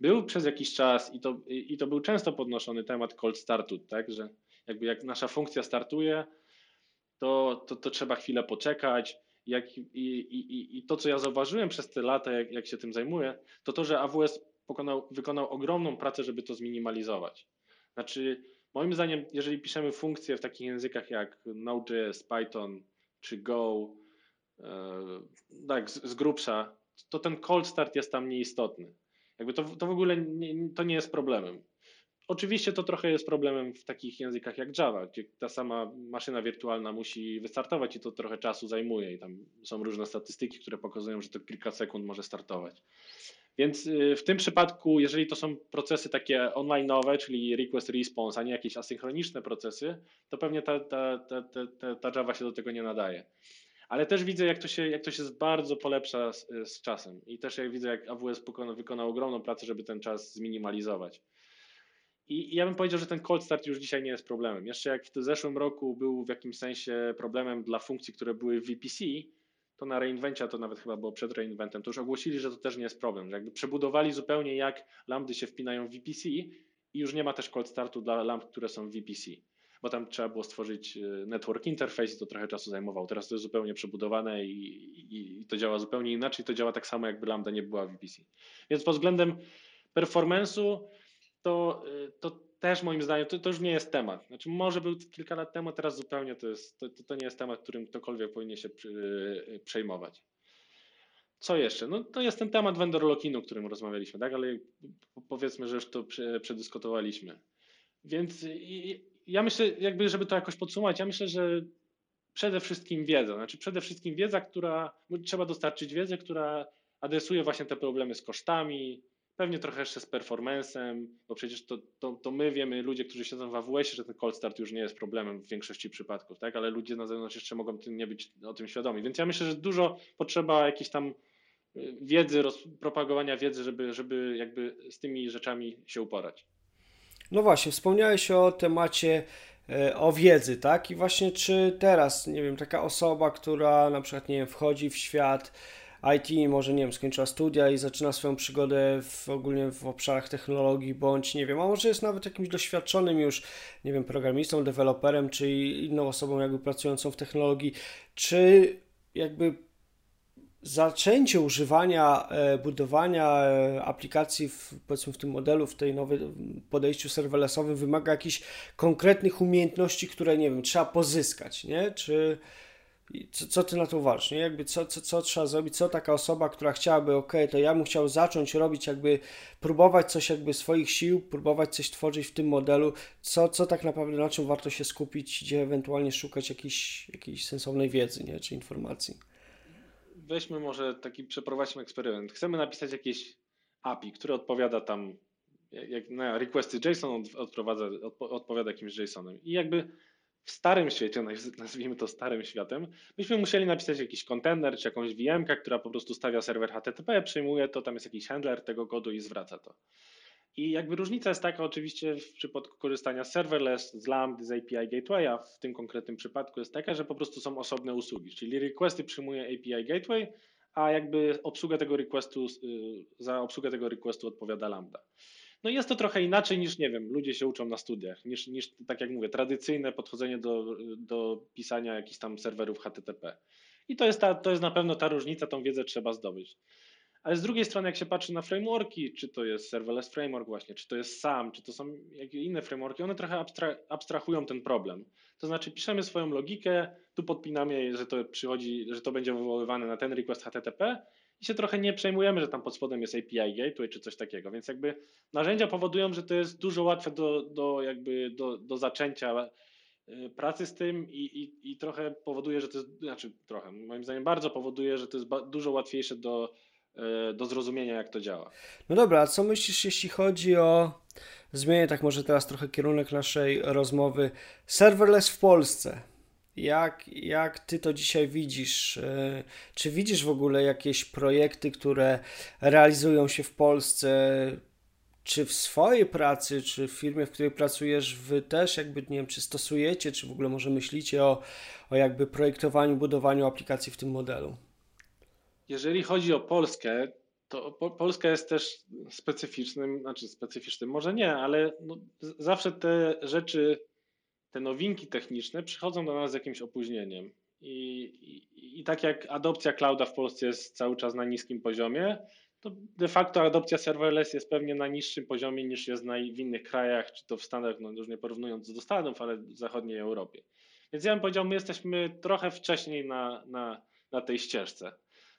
Był przez jakiś czas i to, i to był często podnoszony temat cold startu, tak, że jakby jak nasza funkcja startuje, to, to, to trzeba chwilę poczekać, jak, i, i, i to, co ja zauważyłem przez te lata, jak, jak się tym zajmuję, to to, że AWS pokonał, wykonał ogromną pracę, żeby to zminimalizować. Znaczy, moim zdaniem, jeżeli piszemy funkcje w takich językach jak Node.js, Python czy Go, e, tak, z, z grubsza, to ten cold start jest tam nieistotny. Jakby to, to w ogóle nie, to nie jest problemem. Oczywiście to trochę jest problemem w takich językach jak Java, gdzie ta sama maszyna wirtualna musi wystartować i to trochę czasu zajmuje i tam są różne statystyki, które pokazują, że to kilka sekund może startować. Więc y, w tym przypadku, jeżeli to są procesy takie online'owe, czyli request response, a nie jakieś asynchroniczne procesy, to pewnie ta, ta, ta, ta, ta Java się do tego nie nadaje. Ale też widzę, jak to się, jak to się bardzo polepsza z, z czasem. I też jak widzę, jak AWS wykonał, wykonał ogromną pracę, żeby ten czas zminimalizować. I, I ja bym powiedział, że ten cold start już dzisiaj nie jest problemem. Jeszcze jak w zeszłym roku był w jakimś sensie problemem dla funkcji, które były w VPC, to na reinvencie, to nawet chyba było przed reinventem, to już ogłosili, że to też nie jest problem. Że jakby przebudowali zupełnie jak lambdy się wpinają w VPC i już nie ma też cold startu dla lamp, które są w VPC, bo tam trzeba było stworzyć e, network interface i to trochę czasu zajmowało. Teraz to jest zupełnie przebudowane i, i, i to działa zupełnie inaczej, to działa tak samo jakby lambda nie była VPC. Więc pod względem performance'u to, e, to też moim zdaniem to, to, już nie jest temat. Znaczy może był kilka lat temu, teraz zupełnie to, jest, to, to nie jest temat, którym ktokolwiek powinien się y, przejmować. Co jeszcze? No to jest ten temat vendor lock-inu, o którym rozmawialiśmy, tak? Ale powiedzmy, że już to przedyskutowaliśmy. Więc ja myślę, jakby żeby to jakoś podsumować, ja myślę, że przede wszystkim wiedza, znaczy przede wszystkim wiedza, która, trzeba dostarczyć wiedzę, która adresuje właśnie te problemy z kosztami, Pewnie trochę jeszcze z performancem, bo przecież to, to, to my wiemy, ludzie, którzy siedzą w AWS, że ten cold start już nie jest problemem w większości przypadków, tak? ale ludzie na zewnątrz jeszcze mogą tym nie być o tym świadomi. Więc ja myślę, że dużo potrzeba jakiejś tam y, wiedzy, propagowania wiedzy, żeby, żeby jakby z tymi rzeczami się uporać. No właśnie, wspomniałeś o temacie e, o wiedzy, tak? I właśnie czy teraz, nie wiem, taka osoba, która na przykład, nie wiem, wchodzi w świat IT, może nie wiem, skończyła studia i zaczyna swoją przygodę w, ogólnie w obszarach technologii, bądź nie wiem, a może jest nawet jakimś doświadczonym już, nie wiem, programistą, deweloperem, czy inną osobą jakby pracującą w technologii, czy jakby zaczęcie używania, e, budowania e, aplikacji w, powiedzmy w tym modelu, w tej nowym podejściu serverlessowym wymaga jakichś konkretnych umiejętności, które nie wiem, trzeba pozyskać, nie? Czy co, co ty na to uważasz? Nie? Jakby co, co, co trzeba zrobić? Co taka osoba, która chciałaby, ok, to ja bym chciał zacząć robić, jakby próbować coś jakby swoich sił, próbować coś tworzyć w tym modelu, co, co tak naprawdę na czym warto się skupić, gdzie ewentualnie szukać jakiejś, jakiejś sensownej wiedzy, nie? czy informacji. Weźmy może taki, przeprowadźmy eksperyment. Chcemy napisać jakieś API, które odpowiada tam, jak na requesty JSON odprowadza, odpowiada jakimś JSONem. I jakby w starym świecie, nazwijmy to starym światem, byśmy musieli napisać jakiś kontener czy jakąś VM, która po prostu stawia serwer HTTP, przyjmuje to, tam jest jakiś handler tego kodu i zwraca to. I jakby różnica jest taka oczywiście w przypadku korzystania serverless, z Lambda, z API Gateway, a w tym konkretnym przypadku jest taka, że po prostu są osobne usługi, czyli requesty przyjmuje API Gateway, a jakby obsługa tego requestu, y, za obsługę tego requestu odpowiada Lambda. No jest to trochę inaczej niż, nie wiem, ludzie się uczą na studiach, niż, niż tak jak mówię, tradycyjne podchodzenie do, do pisania jakichś tam serwerów HTTP. I to jest, ta, to jest na pewno ta różnica, tą wiedzę trzeba zdobyć. Ale z drugiej strony, jak się patrzy na frameworki, czy to jest serverless framework właśnie, czy to jest SAM, czy to są jakieś inne frameworki, one trochę abstra abstrahują ten problem. To znaczy piszemy swoją logikę, tu podpinamy, że to przychodzi, że to będzie wywoływane na ten request HTTP i się trochę nie przejmujemy, że tam pod spodem jest API Gateway czy coś takiego. Więc jakby narzędzia powodują, że to jest dużo łatwe do, do, jakby do, do zaczęcia y, pracy z tym i, i, i trochę powoduje, że to jest, znaczy trochę, moim zdaniem bardzo powoduje, że to jest dużo łatwiejsze do, do zrozumienia, jak to działa. No dobra, a co myślisz, jeśli chodzi o. Zmienię tak może teraz trochę kierunek naszej rozmowy. Serverless w Polsce. Jak, jak ty to dzisiaj widzisz? E, czy widzisz w ogóle jakieś projekty, które realizują się w Polsce? Czy w swojej pracy, czy w firmie, w której pracujesz, wy też jakby, nie wiem, czy stosujecie, czy w ogóle może myślicie o, o jakby projektowaniu, budowaniu aplikacji w tym modelu? Jeżeli chodzi o Polskę, to Polska jest też specyficznym, znaczy specyficznym, może nie, ale no, zawsze te rzeczy te nowinki techniczne przychodzą do nas z jakimś opóźnieniem. I, i, I tak jak adopcja clouda w Polsce jest cały czas na niskim poziomie, to de facto adopcja serverless jest pewnie na niższym poziomie niż jest w innych krajach, czy to w Stanach, no już nie porównując do Stanów, ale w zachodniej Europie. Więc ja bym powiedział, my jesteśmy trochę wcześniej na, na, na tej ścieżce.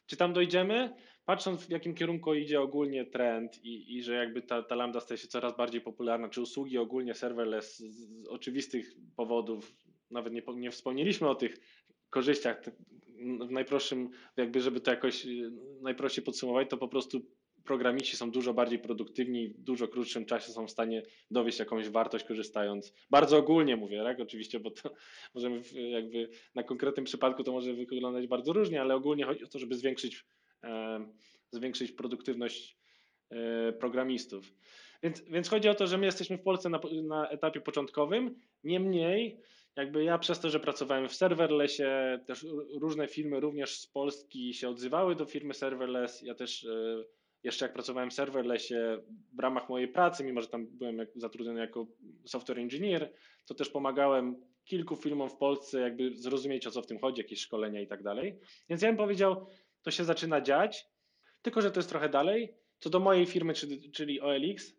Czy tam dojdziemy? patrząc w jakim kierunku idzie ogólnie trend i, i że jakby ta, ta lambda staje się coraz bardziej popularna, czy usługi ogólnie serverless z, z oczywistych powodów, nawet nie, nie wspomnieliśmy o tych korzyściach w najprostszym, jakby żeby to jakoś y, najprościej podsumować, to po prostu programiści są dużo bardziej produktywni, w dużo krótszym czasie są w stanie dowieść jakąś wartość korzystając. Bardzo ogólnie mówię, tak? Oczywiście, bo to możemy jakby na konkretnym przypadku to może wyglądać bardzo różnie, ale ogólnie chodzi o to, żeby zwiększyć, e, zwiększyć produktywność e, programistów. Więc, więc chodzi o to, że my jesteśmy w Polsce na, na etapie początkowym. Niemniej, jakby ja przez to, że pracowałem w serverlessie, też różne firmy również z Polski się odzywały do firmy serverless. Ja też e, jeszcze jak pracowałem w serverlessie w ramach mojej pracy, mimo że tam byłem zatrudniony jako software engineer, to też pomagałem kilku firmom w Polsce jakby zrozumieć o co w tym chodzi, jakieś szkolenia i tak dalej. Więc ja bym powiedział, to się zaczyna dziać, tylko że to jest trochę dalej. Co do mojej firmy, czyli, OLX,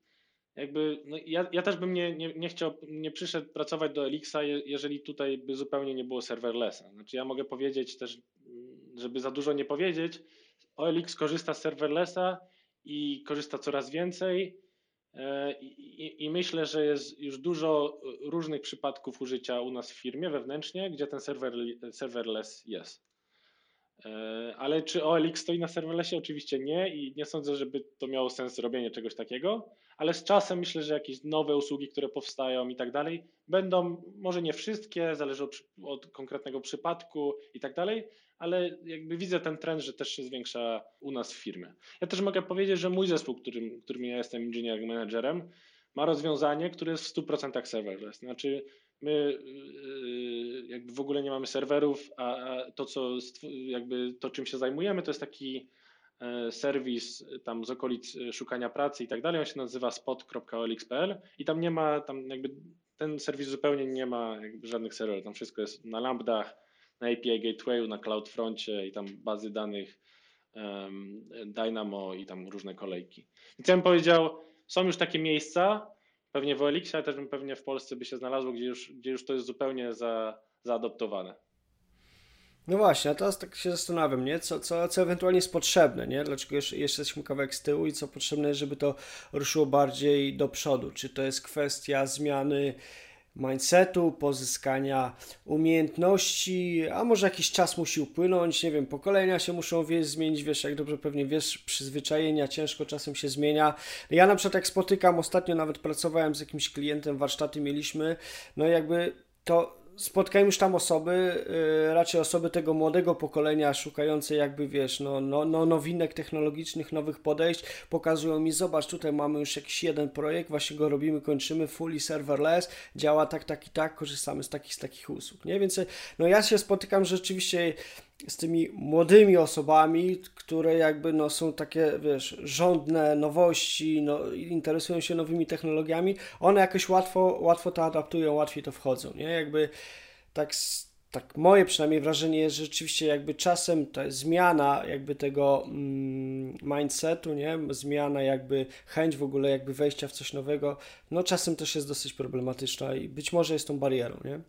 jakby no ja, ja też bym nie, nie, nie chciał, nie przyszedł pracować do Elixa, jeżeli tutaj by zupełnie nie było serverlessa. Znaczy ja mogę powiedzieć też, żeby za dużo nie powiedzieć, OLX korzysta z serverlessa i korzysta coraz więcej. E, I, I, myślę, że jest już dużo różnych przypadków użycia u nas w firmie wewnętrznie, gdzie ten server, serverless jest. E, ale czy OLX stoi na serverlessie? Oczywiście nie i nie sądzę, żeby to miało sens robienie czegoś takiego, ale z czasem myślę, że jakieś nowe usługi, które powstają i tak dalej, będą, może nie wszystkie, zależy od, od konkretnego przypadku i tak dalej, ale jakby widzę ten trend, że też się zwiększa u nas w firmie. Ja też mogę powiedzieć, że mój zespół, którym, którym ja jestem engineering managerem, ma rozwiązanie, które jest w 100% serverless. Znaczy my yy, jakby w ogóle nie mamy serwerów, a to, co jakby to, czym się zajmujemy, to jest taki e, serwis tam z okolic e, szukania pracy i tak dalej. On się nazywa spot.olx.pl i tam nie ma, tam jakby ten serwis zupełnie nie ma żadnych serwerów. Tam wszystko jest na lambdach, na API Gatewayu, na CloudFroncie i tam bazy danych um, Dynamo i tam różne kolejki. Więc ja bym powiedział, są już takie miejsca, pewnie w OLX, ale też bym pewnie w Polsce by się znalazło, gdzie już, gdzie już to jest zupełnie za, zaadoptowane. No właśnie, a teraz tak się zastanawiam, nie? Co, co, co ewentualnie jest potrzebne, nie? Dlaczego jeszcze, jeszcze jesteśmy kawałek z tyłu i co potrzebne, żeby to ruszyło bardziej do przodu? Czy to jest kwestia zmiany mindsetu, pozyskania umiejętności, a może jakiś czas musi upłynąć, nie wiem, pokolenia się muszą wiesz, zmienić, wiesz, jak dobrze pewnie wiesz, przyzwyczajenia ciężko czasem się zmienia. Ja na przykład jak spotykam, ostatnio nawet pracowałem z jakimś klientem, warsztaty mieliśmy, no jakby to spotkałem już tam osoby, yy, raczej osoby tego młodego pokolenia, szukające jakby, wiesz, no, no, no, nowinek technologicznych, nowych podejść. Pokazują mi, zobacz, tutaj mamy już jakiś jeden projekt, właśnie go robimy, kończymy, fully serverless, działa tak, tak i tak, korzystamy z takich, z takich usług, nie? Więc no ja się spotykam rzeczywiście z tymi młodymi osobami, które jakby no, są takie, wiesz, żądne nowości, no, interesują się nowymi technologiami, one jakoś łatwo, łatwo to adaptują, łatwiej to wchodzą, nie? Jakby tak, tak moje przynajmniej wrażenie jest, że rzeczywiście jakby czasem ta zmiana jakby tego mm, mindsetu, nie? Zmiana jakby chęć w ogóle jakby wejścia w coś nowego, no czasem też jest dosyć problematyczna i być może jest tą barierą, nie?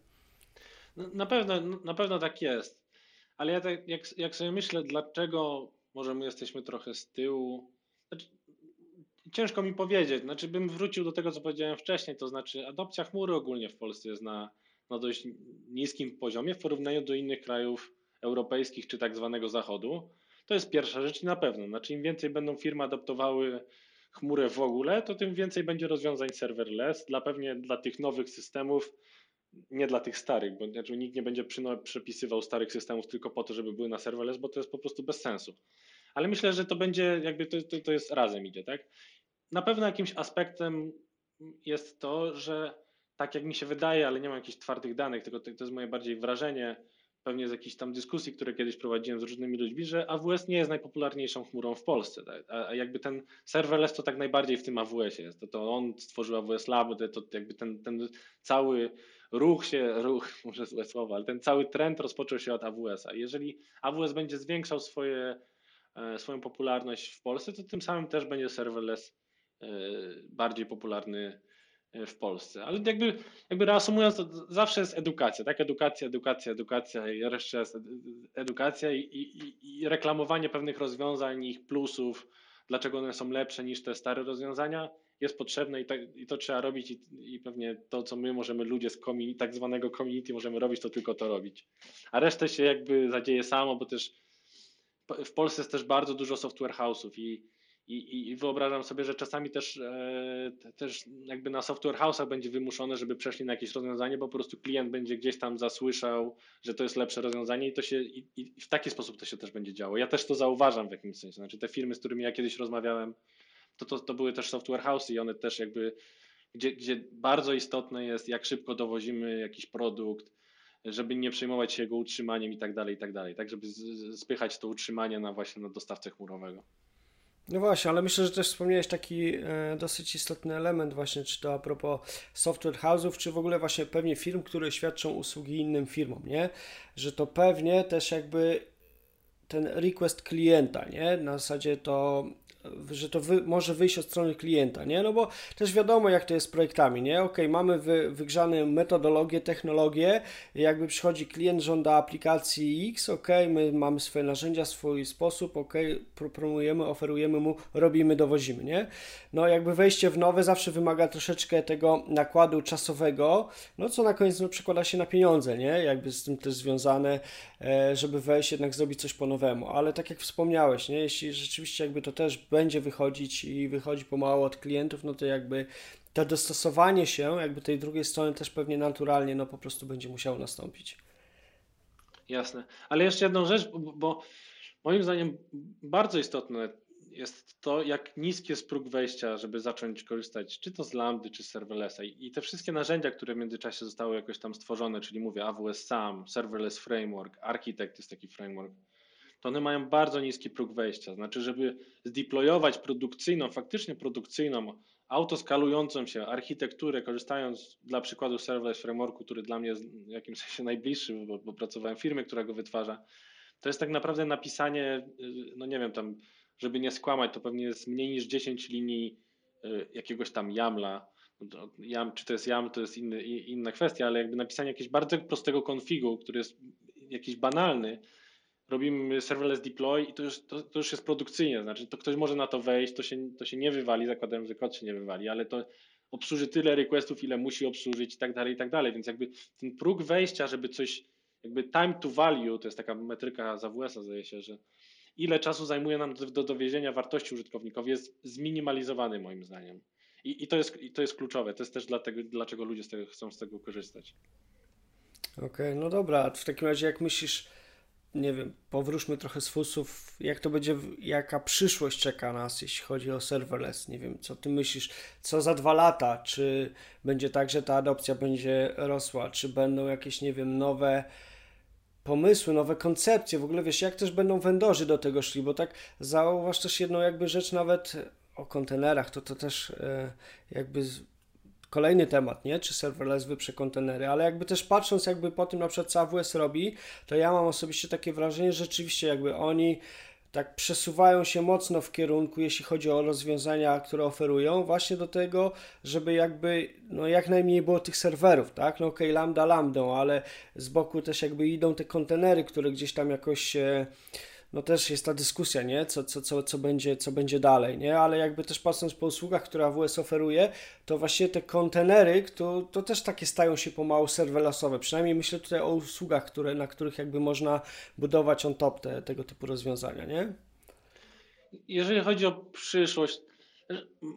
No, na pewno, na pewno tak jest. Ale ja tak, jak, jak sobie myślę, dlaczego może my jesteśmy trochę z tyłu, znaczy, ciężko mi powiedzieć. Znaczy, bym wrócił do tego, co powiedziałem wcześniej, to znaczy adopcja chmury ogólnie w Polsce jest na, na dość niskim poziomie w porównaniu do innych krajów europejskich czy tak zwanego zachodu. To jest pierwsza rzecz na pewno. Znaczy, im więcej będą firmy adoptowały chmurę w ogóle, to tym więcej będzie rozwiązań serverless. Dla pewnie dla tych nowych systemów nie dla tych starych, bo znaczy nikt nie będzie przepisywał starych systemów tylko po to, żeby były na serverless, bo to jest po prostu bez sensu. Ale myślę, że to będzie jakby to, to, to jest razem idzie, tak? Na pewno jakimś aspektem jest to, że tak jak mi się wydaje, ale nie mam jakichś twardych danych, tylko to, to jest moje bardziej wrażenie, pewnie z jakichś tam dyskusji, które kiedyś prowadziłem z różnymi ludźmi, że AWS nie jest najpopularniejszą chmurą w Polsce. Tak? A, jakby ten serverless to tak najbardziej w tym AWS jest. To, to on stworzył AWS Lab, to, to jakby ten, ten cały ruch się, ruch, może złe słowa, ale ten cały trend rozpoczął się od AWS-a. Jeżeli AWS będzie zwiększał swoje, e, swoją popularność w Polsce, to tym samym też będzie serverless e, bardziej popularny e, w Polsce. Ale jakby, jakby reasumując, to zawsze jest edukacja, tak? Edukacja, edukacja, edukacja i jeszcze jest edukacja i, i, i reklamowanie pewnych rozwiązań, ich plusów, dlaczego one są lepsze niż te stare rozwiązania jest potrzebne i, tak, i to trzeba robić i, i, pewnie to, co my możemy, ludzie z tak zwanego community możemy robić, to tylko to robić. A resztę się jakby zadzieje samo, bo też w Polsce jest też bardzo dużo software house'ów i, I, I, wyobrażam sobie, że czasami też, e, też jakby na software house'ach będzie wymuszone, żeby przeszli na jakieś rozwiązanie, bo po prostu klient będzie gdzieś tam zasłyszał, że to jest lepsze rozwiązanie i to się i, i w taki sposób to się też będzie działo. Ja też to zauważam w jakimś sensie. Znaczy te firmy, z którymi ja kiedyś rozmawiałem, to, to, to były też software house'y i one też jakby, gdzie, gdzie bardzo istotne jest, jak szybko dowozimy jakiś produkt, żeby nie przejmować się jego utrzymaniem i tak dalej, i tak dalej, tak żeby spychać to utrzymanie na właśnie na dostawcę chmurowego. No właśnie, ale myślę, że też wspomniałeś taki e, dosyć istotny element właśnie, czy to a propos software house'ów, czy w ogóle właśnie pewnie firm, które świadczą usługi innym firmom, nie? Że to pewnie też jakby ten request klienta, nie? Na zasadzie to że to wy, może wyjść od strony klienta, nie? No bo też wiadomo, jak to jest z projektami, nie? Ok, mamy wy, wygrzane metodologię, technologię, jakby przychodzi klient, żąda aplikacji X, ok, my mamy swoje narzędzia, swój sposób, ok, promujemy, oferujemy mu, robimy, dowozimy, nie? No jakby wejście w nowe zawsze wymaga troszeczkę tego nakładu czasowego, no co na koniec no, przekłada się na pieniądze, nie? Jakby z tym też związane, e, żeby wejść, jednak zrobić coś po nowemu, ale tak jak wspomniałeś, nie? Jeśli rzeczywiście jakby to też będzie wychodzić i wychodzi pomału od klientów, no to jakby to dostosowanie się jakby tej drugiej strony też pewnie naturalnie no po prostu będzie musiało nastąpić. Jasne. Ale jeszcze jedną rzecz, bo, bo moim zdaniem bardzo istotne jest to, jak niski jest próg wejścia, żeby zacząć korzystać czy to z Lambdy, czy z serverlessa. I te wszystkie narzędzia, które w międzyczasie zostały jakoś tam stworzone, czyli mówię AWS SAM, Serverless Framework, Architect jest taki framework, to one mają bardzo niski próg wejścia. Znaczy, żeby zdeployować produkcyjną, faktycznie produkcyjną, autoskalującą się architekturę, korzystając dla przykładu serverless frameworku, który dla mnie jest w jakimś sensie najbliższy, bo, bo pracowałem w firmie, która go wytwarza, to jest tak naprawdę napisanie, y, no nie wiem, tam, żeby nie skłamać, to pewnie jest mniej niż 10 linii y, jakiegoś tam YAMLa. YAM, czy to jest YAM, to jest inny, inna kwestia, ale jakby napisanie jakiegoś bardzo prostego konfigu, który jest jakiś banalny, robimy serverless deploy i to już, to, to, już jest produkcyjnie, znaczy to ktoś może na to wejść, to się, to się nie wywali, zakładam, że kod się nie wywali, ale to obsłuży tyle requestów, ile musi obsłużyć i tak dalej, i tak dalej, więc jakby ten próg wejścia, żeby coś, jakby time to value, to jest taka metryka z AWS-a zdaje się, że ile czasu zajmuje nam do, do dowiezienia wartości użytkownikowi jest zminimalizowany moim zdaniem. I, i, to jest, I to jest kluczowe, to jest też dlatego, dlaczego ludzie z tego, chcą z tego korzystać. Okej, okay, no dobra, w takim razie jak myślisz, nie wiem, powróćmy trochę z fusów, jak to będzie, jaka przyszłość czeka nas, jeśli chodzi o serverless, nie wiem, co ty myślisz, co za dwa lata, czy będzie tak, że ta adopcja będzie rosła, czy będą jakieś, nie wiem, nowe pomysły, nowe koncepcje, w ogóle wiesz, jak też będą wendorzy do tego szli, bo tak zauważ też jedną jakby rzecz nawet o kontenerach, to to też e, jakby kolejny temat, nie? Czy serverless wyprze kontenery, ale jakby też patrząc jakby po tym na przykład co AWS robi, to ja mam osobiście takie wrażenie, że rzeczywiście jakby oni tak przesuwają się mocno w kierunku, jeśli chodzi o rozwiązania, które oferują, właśnie do tego, żeby jakby, no jak najmniej było tych serwerów, tak? No okej, okay, lambda ale z boku też jakby idą te kontenery, które gdzieś tam jakoś no też jest ta dyskusja, nie? Co, co, co, co, będzie, co będzie dalej, nie? Ale jakby też patrząc po usługach, które AWS oferuje, to właśnie te kontenery, to, to też takie stają się pomału serverlessowe. Przynajmniej myślę tutaj o usługach, które, na których jakby można budować on top te, tego typu rozwiązania, nie? Jeżeli chodzi o przyszłość,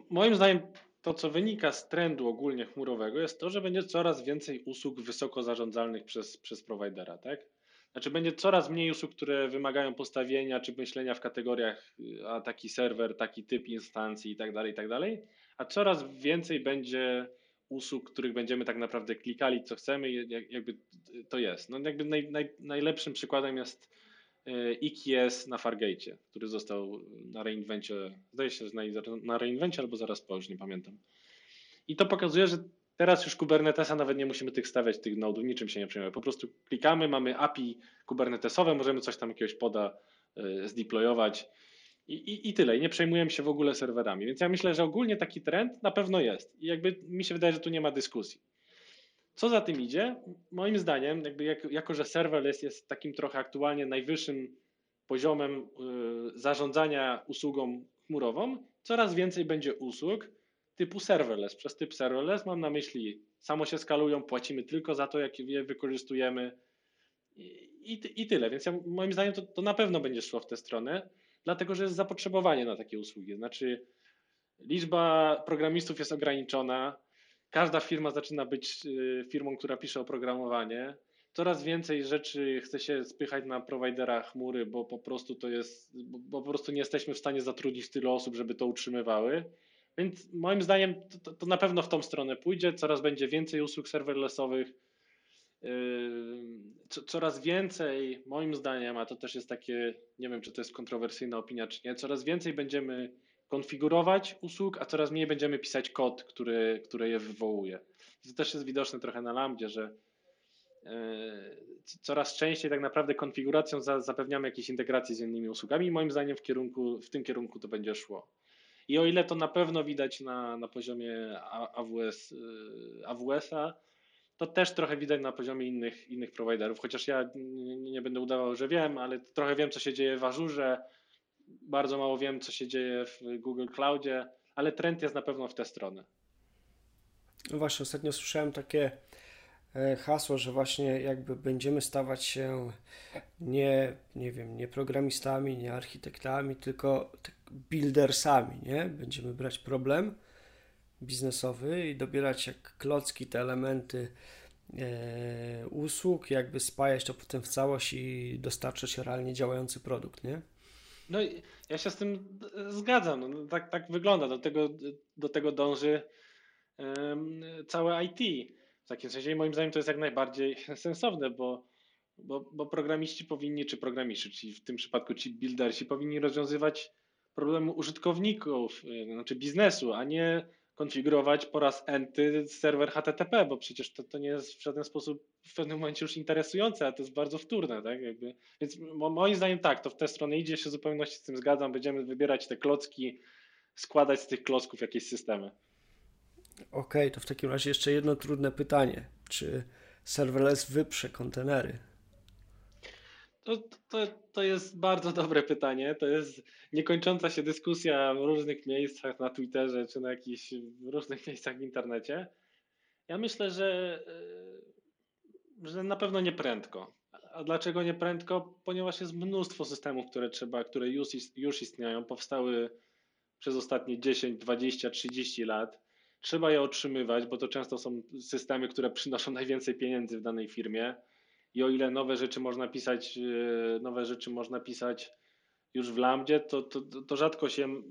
moim zdaniem to, co wynika z trendu ogólnie chmurowego, jest to, że będzie coraz więcej usług wysoko zarządzalnych przez, przez prowajdera, tak? Znaczy będzie coraz mniej usług, które wymagają postawienia czy myślenia w kategoriach, y, a taki serwer, taki typ instancji i tak dalej, i tak dalej, a coraz więcej będzie usług, których będziemy tak naprawdę klikali, co chcemy, jakby to jest. No jakby naj, naj, najlepszym przykładem jest EKS na Fargate, który został na reinvencie, zdaje się, że na, na albo zaraz po, już nie pamiętam. I to pokazuje, że Teraz już Kubernetesa nawet nie musimy tych stawiać, tych nodów, niczym się nie przejmujemy. Po prostu klikamy, mamy API kubernetesowe, możemy coś tam jakiegoś poda y, zdeployować i, i, i tyle. I nie przejmujemy się w ogóle serwerami. Więc ja myślę, że ogólnie taki trend na pewno jest. I jakby mi się wydaje, że tu nie ma dyskusji. Co za tym idzie? Moim zdaniem, jakby jak, jako że serverless jest takim trochę aktualnie najwyższym poziomem y, zarządzania usługą chmurową, coraz więcej będzie usług, typu serverless. Przez typ serverless mam na myśli, samo się skalują, płacimy tylko za to, jak je wykorzystujemy i, i, tyle. Więc ja, moim zdaniem to, to na pewno będzie szło w tę stronę. Dlatego, że jest zapotrzebowanie na takie usługi. Znaczy, liczba programistów jest ograniczona. Każda firma zaczyna być y, firmą, która pisze oprogramowanie. Coraz więcej rzeczy chce się spychać na prowajdera chmury, bo po prostu to jest, bo po prostu nie jesteśmy w stanie zatrudnić tylu osób, żeby to utrzymywały. Więc moim zdaniem to, to, na pewno w tą stronę pójdzie. Coraz będzie więcej usług serverlessowych. Yy, coraz więcej, moim zdaniem, a to też jest takie, nie wiem, czy to jest kontrowersyjna opinia, czy nie, coraz więcej będziemy konfigurować usług, a coraz mniej będziemy pisać kod, który, który je wywołuje. To też jest widoczne trochę na Lambdzie, że yy, coraz częściej tak naprawdę konfiguracją zapewniamy jakieś integracje z innymi usługami i moim zdaniem w, kierunku, w tym kierunku to będzie szło. I o ile to na pewno widać na, na poziomie AWS, y, AWS-a, to też trochę widać na poziomie innych, innych prowajderów, chociaż ja nie, będę udawał, że wiem, ale trochę wiem, co się dzieje w Azure, bardzo mało wiem, co się dzieje w Google Cloudzie, ale trend jest na pewno w tę stronę. No właśnie, ostatnio słyszałem takie hasło, że właśnie jakby będziemy stawać się nie, nie wiem, nie programistami, nie architektami, tylko tak buildersami, nie? Będziemy brać problem biznesowy i dobierać jak klocki te elementy e, usług, jakby spajać to potem w całość i dostarczać realnie działający produkt, nie? No ja się z tym zgadzam. No, tak, tak wygląda. Do tego, do tego dąży um, całe IT. W takim sensie moim zdaniem to jest jak najbardziej sensowne, bo, bo, bo programiści powinni, czy programiści, czyli w tym przypadku ci buildersi powinni rozwiązywać problemy użytkowników, y, znaczy biznesu, a nie konfigurować po raz enty serwer HTTP, bo przecież to, to nie jest w żaden sposób w pewnym momencie już interesujące, a to jest bardzo wtórne, tak? Jakby. Więc moim zdaniem tak, to w tę stronę idzie, się zupełności z tym zgadzam, będziemy wybierać te klocki, składać z tych klocków jakieś systemy. Okej, okay, to w takim razie jeszcze jedno trudne pytanie. Czy serverless wyprze kontenery? To, to, to jest bardzo dobre pytanie. To jest niekończąca się dyskusja w różnych miejscach na Twitterze czy na jakichś różnych miejscach w internecie. Ja myślę, że, e, że na pewno nie prędko. A dlaczego nie prędko? Ponieważ jest mnóstwo systemów, które trzeba, które już, już istnieją, powstały przez ostatnie 10, 20, 30 lat trzeba je otrzymywać, bo to często są systemy, które przynoszą najwięcej pieniędzy w danej firmie. I o ile nowe rzeczy można pisać, e, nowe rzeczy można pisać już w Lambdzie, to, to, to, rzadko się,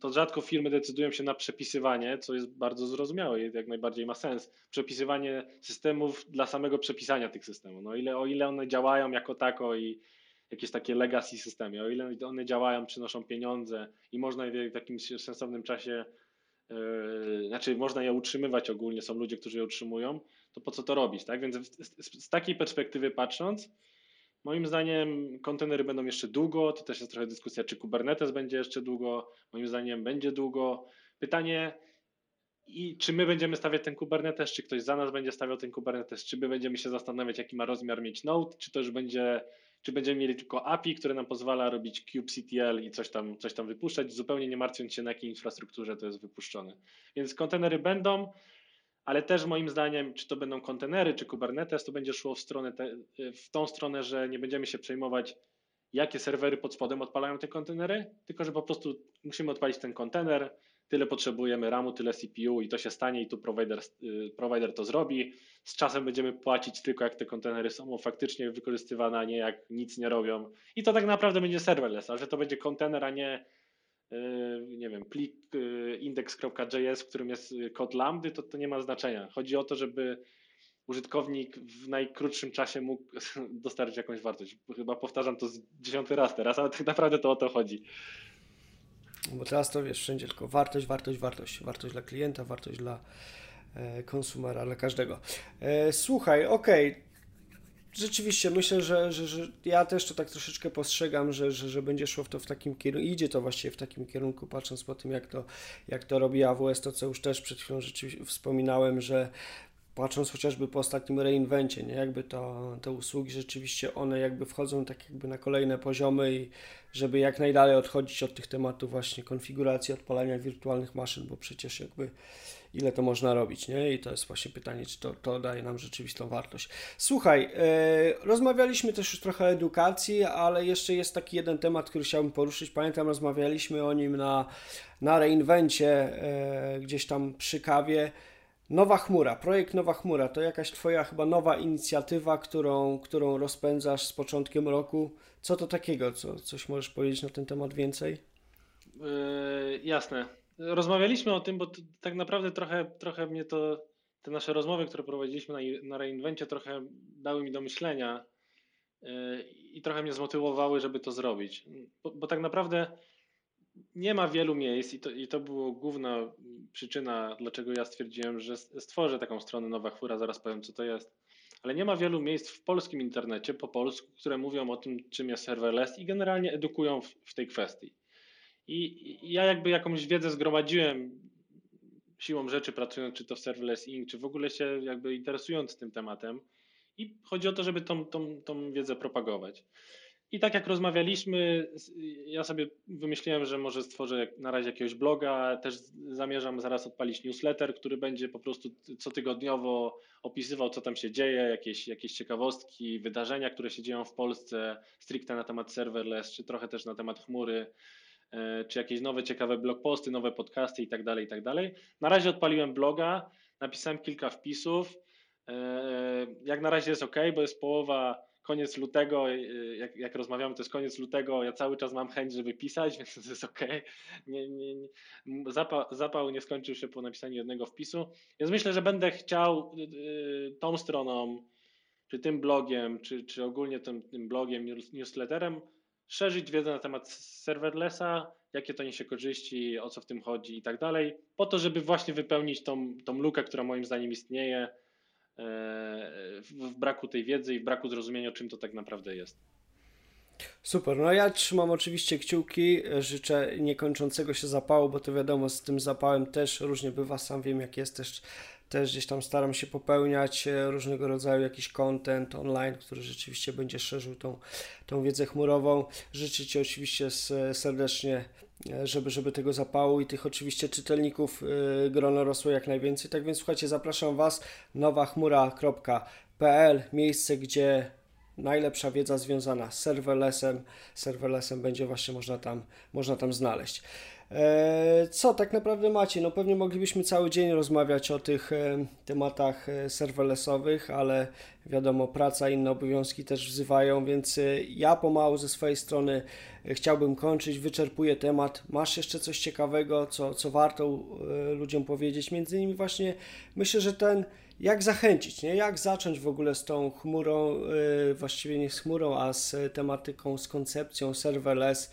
to rzadko firmy decydują się na przepisywanie, co jest bardzo zrozumiałe i jak najbardziej ma sens. Przepisywanie systemów dla samego przepisania tych systemów. No ile, o ile one działają jako tako i jakieś takie legacy systemy, o ile one działają, przynoszą pieniądze i można je w jakimś sensownym czasie znaczy można je utrzymywać ogólnie, są ludzie, którzy je utrzymują, to po co to robić, tak? Więc z, z takiej perspektywy patrząc, moim zdaniem kontenery będą jeszcze długo, to też jest trochę dyskusja, czy Kubernetes będzie jeszcze długo, moim zdaniem będzie długo. Pytanie, i czy my będziemy stawiać ten Kubernetes, czy ktoś za nas będzie stawiał ten Kubernetes, czy my będziemy się zastanawiać, jaki ma rozmiar mieć node, czy to już będzie czy będziemy mieli tylko API, które nam pozwala robić kubectl i coś tam, coś tam wypuszczać, zupełnie nie martwiąc się na jakiej infrastrukturze to jest wypuszczone. Więc kontenery będą, ale też moim zdaniem, czy to będą kontenery, czy Kubernetes, to będzie szło w, stronę te, w tą stronę, że nie będziemy się przejmować, jakie serwery pod spodem odpalają te kontenery, tylko że po prostu musimy odpalić ten kontener, tyle potrzebujemy RAMu, tyle CPU i to się stanie i tu provider, y, provider to zrobi. Z czasem będziemy płacić tylko jak te kontenery są faktycznie wykorzystywane, a nie jak nic nie robią. I to tak naprawdę będzie serverless, a że to będzie kontener, a nie y, nie wiem, plik y, index.js, w którym jest kod lambdy, to to nie ma znaczenia. Chodzi o to, żeby użytkownik w najkrótszym czasie mógł dostarczyć jakąś wartość. Chyba powtarzam to z dziesiąty raz teraz, ale tak naprawdę to o to chodzi. Bo teraz to wiesz, wszędzie tylko wartość, wartość, wartość. Wartość dla klienta, wartość dla e, konsumera, dla każdego. E, słuchaj, okej. Okay. Rzeczywiście myślę, że, że, że ja też to tak troszeczkę postrzegam, że, że, że będzie szło w to w takim kierunku, idzie to właściwie w takim kierunku, patrząc po tym, jak to, jak to robi AWS, to co już też przed chwilą rzeczywiście wspominałem, że patrząc chociażby po ostatnim reinvencie, nie? jakby to, te usługi rzeczywiście one jakby wchodzą tak jakby na kolejne poziomy i żeby jak najdalej odchodzić od tych tematów właśnie konfiguracji, odpalania wirtualnych maszyn, bo przecież jakby ile to można robić, nie? I to jest właśnie pytanie, czy to, to daje nam rzeczywistą wartość. Słuchaj, e, rozmawialiśmy też już trochę o edukacji, ale jeszcze jest taki jeden temat, który chciałbym poruszyć. Pamiętam, rozmawialiśmy o nim na, na reinwencie, e, gdzieś tam przy kawie. Nowa chmura, projekt Nowa Chmura to jakaś Twoja chyba nowa inicjatywa, którą, którą rozpędzasz z początkiem roku. Co to takiego? Co, coś możesz powiedzieć na ten temat więcej? Yy, jasne. Rozmawialiśmy o tym, bo tak naprawdę trochę, trochę mnie to, te nasze rozmowy, które prowadziliśmy na, na reinwencie, trochę dały mi do myślenia yy, i trochę mnie zmotywowały, żeby to zrobić. Bo, bo tak naprawdę nie ma wielu miejsc i to, i to było główna przyczyna, dlaczego ja stwierdziłem, że stworzę taką stronę Nowa Chmura, zaraz powiem co to jest. Ale nie ma wielu miejsc w polskim internecie po polsku, które mówią o tym, czym jest serverless i generalnie edukują w, w tej kwestii. I, ja jakby jakąś wiedzę zgromadziłem siłą rzeczy, pracując czy to w Serverless Inc., czy w ogóle się jakby interesując tym tematem. I chodzi o to, żeby tą, tą, tą wiedzę propagować. I tak jak rozmawialiśmy, ja sobie wymyśliłem, że może stworzę na razie jakiegoś bloga. Też zamierzam zaraz odpalić newsletter, który będzie po prostu cotygodniowo opisywał, co tam się dzieje, jakieś, jakieś ciekawostki, wydarzenia, które się dzieją w Polsce, stricte na temat serverless, czy trochę też na temat chmury, e, czy jakieś nowe ciekawe blogposty, nowe podcasty i tak dalej, i tak. Na razie odpaliłem bloga, napisałem kilka wpisów. E, jak na razie jest ok, bo jest połowa koniec lutego, y, jak, jak rozmawiamy, to jest koniec lutego, ja cały czas mam chęć, żeby pisać, więc to jest ok. Nie, nie. Zapał, zapał nie skończył się po napisaniu jednego wpisu, więc myślę, że będę chciał y, tą stroną, czy tym blogiem, czy, czy ogólnie tym, tym blogiem, newsletterem, szerzyć wiedzę na temat serverlessa, jakie to niesie korzyści, o co w tym chodzi i tak dalej, po to, żeby właśnie wypełnić tą, tą lukę, która moim zdaniem istnieje, w braku tej wiedzy i w braku zrozumienia, czym to tak naprawdę jest. Super, no ja trzymam oczywiście kciuki, życzę niekończącego się zapału, bo to wiadomo, z tym zapałem też różnie bywa, sam wiem jak jest, też, też gdzieś tam staram się popełniać e, różnego rodzaju jakiś content online, który rzeczywiście będzie szerzył tą, tą wiedzę chmurową. Życzę Ci oczywiście serdecznie E, żeby, żeby tego zapału i tych oczywiście czytelników yy, grono rosło jak najwięcej. Tak więc słuchajcie, zapraszam Was nowachmura.pl, miejsce, gdzie najlepsza wiedza związana z serverlessem, serverlessem będzie właśnie można tam, można tam znaleźć. E, co tak naprawdę macie? No pewnie moglibyśmy cały dzień rozmawiać o tych e, tematach e, serverlessowych, ale wiadomo, praca i inne obowiązki też wzywają, więc ja pomału ze swojej strony chciałbym kończyć, wyczerpuję temat. Masz jeszcze coś ciekawego, co, co warto ludziom powiedzieć? Między innymi właśnie myślę, że ten jak zachęcić, nie? Jak zacząć w ogóle z tą chmurą, właściwie nie z chmurą, a z tematyką, z koncepcją serverless,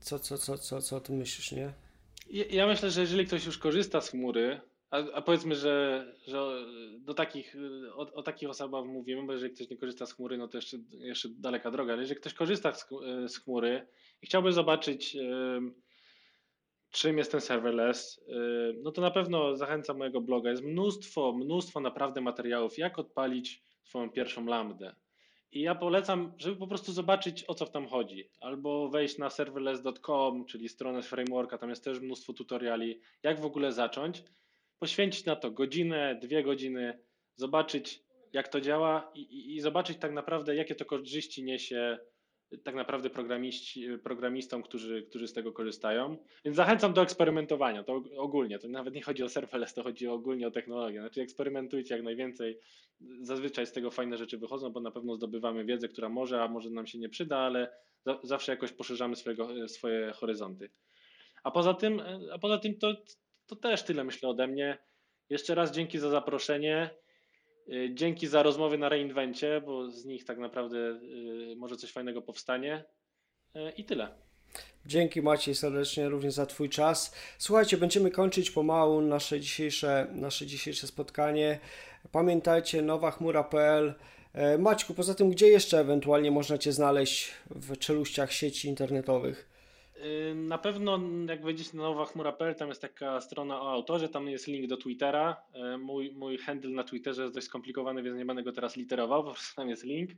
co, co, co, co, co o tym myślisz, nie? Ja myślę, że jeżeli ktoś już korzysta z chmury, a, a powiedzmy, że, że do takich, o, o, takich osobach mówimy, bo jeżeli ktoś nie korzysta z chmury, no to jeszcze, jeszcze daleka droga, ale jeżeli ktoś korzysta z, z chmury i chciałby zobaczyć, czym jest ten serverless, no to na pewno zachęcam mojego bloga. Jest mnóstwo, mnóstwo naprawdę materiałów, jak odpalić swoją pierwszą lambdę. I ja polecam, żeby po prostu zobaczyć o co w tam chodzi. Albo wejść na serverless.com, czyli stronę frameworka, tam jest też mnóstwo tutoriali, jak w ogóle zacząć. Poświęcić na to godzinę, dwie godziny, zobaczyć jak to działa i, i, i zobaczyć tak naprawdę, jakie to korzyści niesie tak naprawdę programiści, programistom, którzy, którzy z tego korzystają. Więc zachęcam do eksperymentowania, to ogólnie, to nawet nie chodzi o serverless, to chodzi ogólnie o technologię. Znaczy eksperymentujcie jak najwięcej, zazwyczaj z tego fajne rzeczy wychodzą, bo na pewno zdobywamy wiedzę, która może, a może nam się nie przyda, ale za, zawsze jakoś poszerzamy swojego, swoje horyzonty. A poza tym, a poza tym to, to też tyle myślę ode mnie. Jeszcze raz dzięki za zaproszenie. Y, dzięki za rozmowy na reinwencie, bo z nich tak naprawdę może coś fajnego powstanie. I tyle. Dzięki Maciej serdecznie również za Twój czas. Słuchajcie, będziemy kończyć pomału nasze dzisiejsze, nasze dzisiejsze spotkanie. Pamiętajcie, nowachmura.pl. E, Maćku, poza tym, gdzie jeszcze ewentualnie można Cię znaleźć w czeluściach sieci internetowych? Na pewno jak wejdziecie na nowa chmura.pl, tam jest taka strona o autorze, tam jest link do Twittera. Y, mój, mój handle na Twitterze jest dość skomplikowany, więc nie będę go teraz literował, po prostu tam jest link.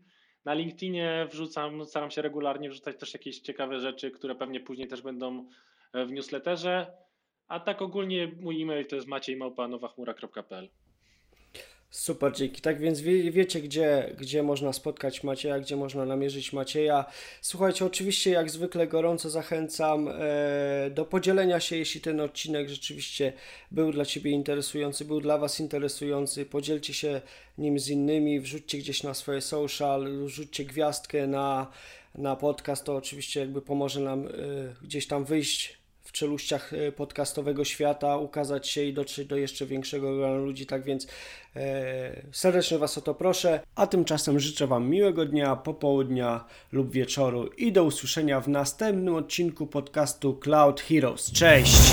Na LinkedInie wrzucam, no staram się regularnie wrzucać też jakieś ciekawe rzeczy, które pewnie później też będą e, w newsletterze. A tak ogólnie mój e-mail to jest maciejmałpa.nowachmura.pl. Super, dzięki. Tak więc wie, wiecie, gdzie, gdzie można spotkać Macieja, gdzie można namierzyć Macieja. Słuchajcie, oczywiście jak zwykle gorąco zachęcam e, do podzielenia się, jeśli ten odcinek rzeczywiście był dla Ciebie interesujący, był dla Was interesujący. Podzielcie się nim z innymi, wrzućcie gdzieś na swoje social, wrzućcie gwiazdkę na, na podcast, to oczywiście jakby pomoże nam e, gdzieś tam wyjść w czeluściach e, podcastowego świata, ukazać się i dotrzeć do jeszcze większego grona ludzi. Tak więc e, serdecznie Was o to proszę. A tymczasem życzę Wam miłego dnia, popołudnia lub wieczoru i do usłyszenia w następnym odcinku podcastu Cloud Heroes. Cześć!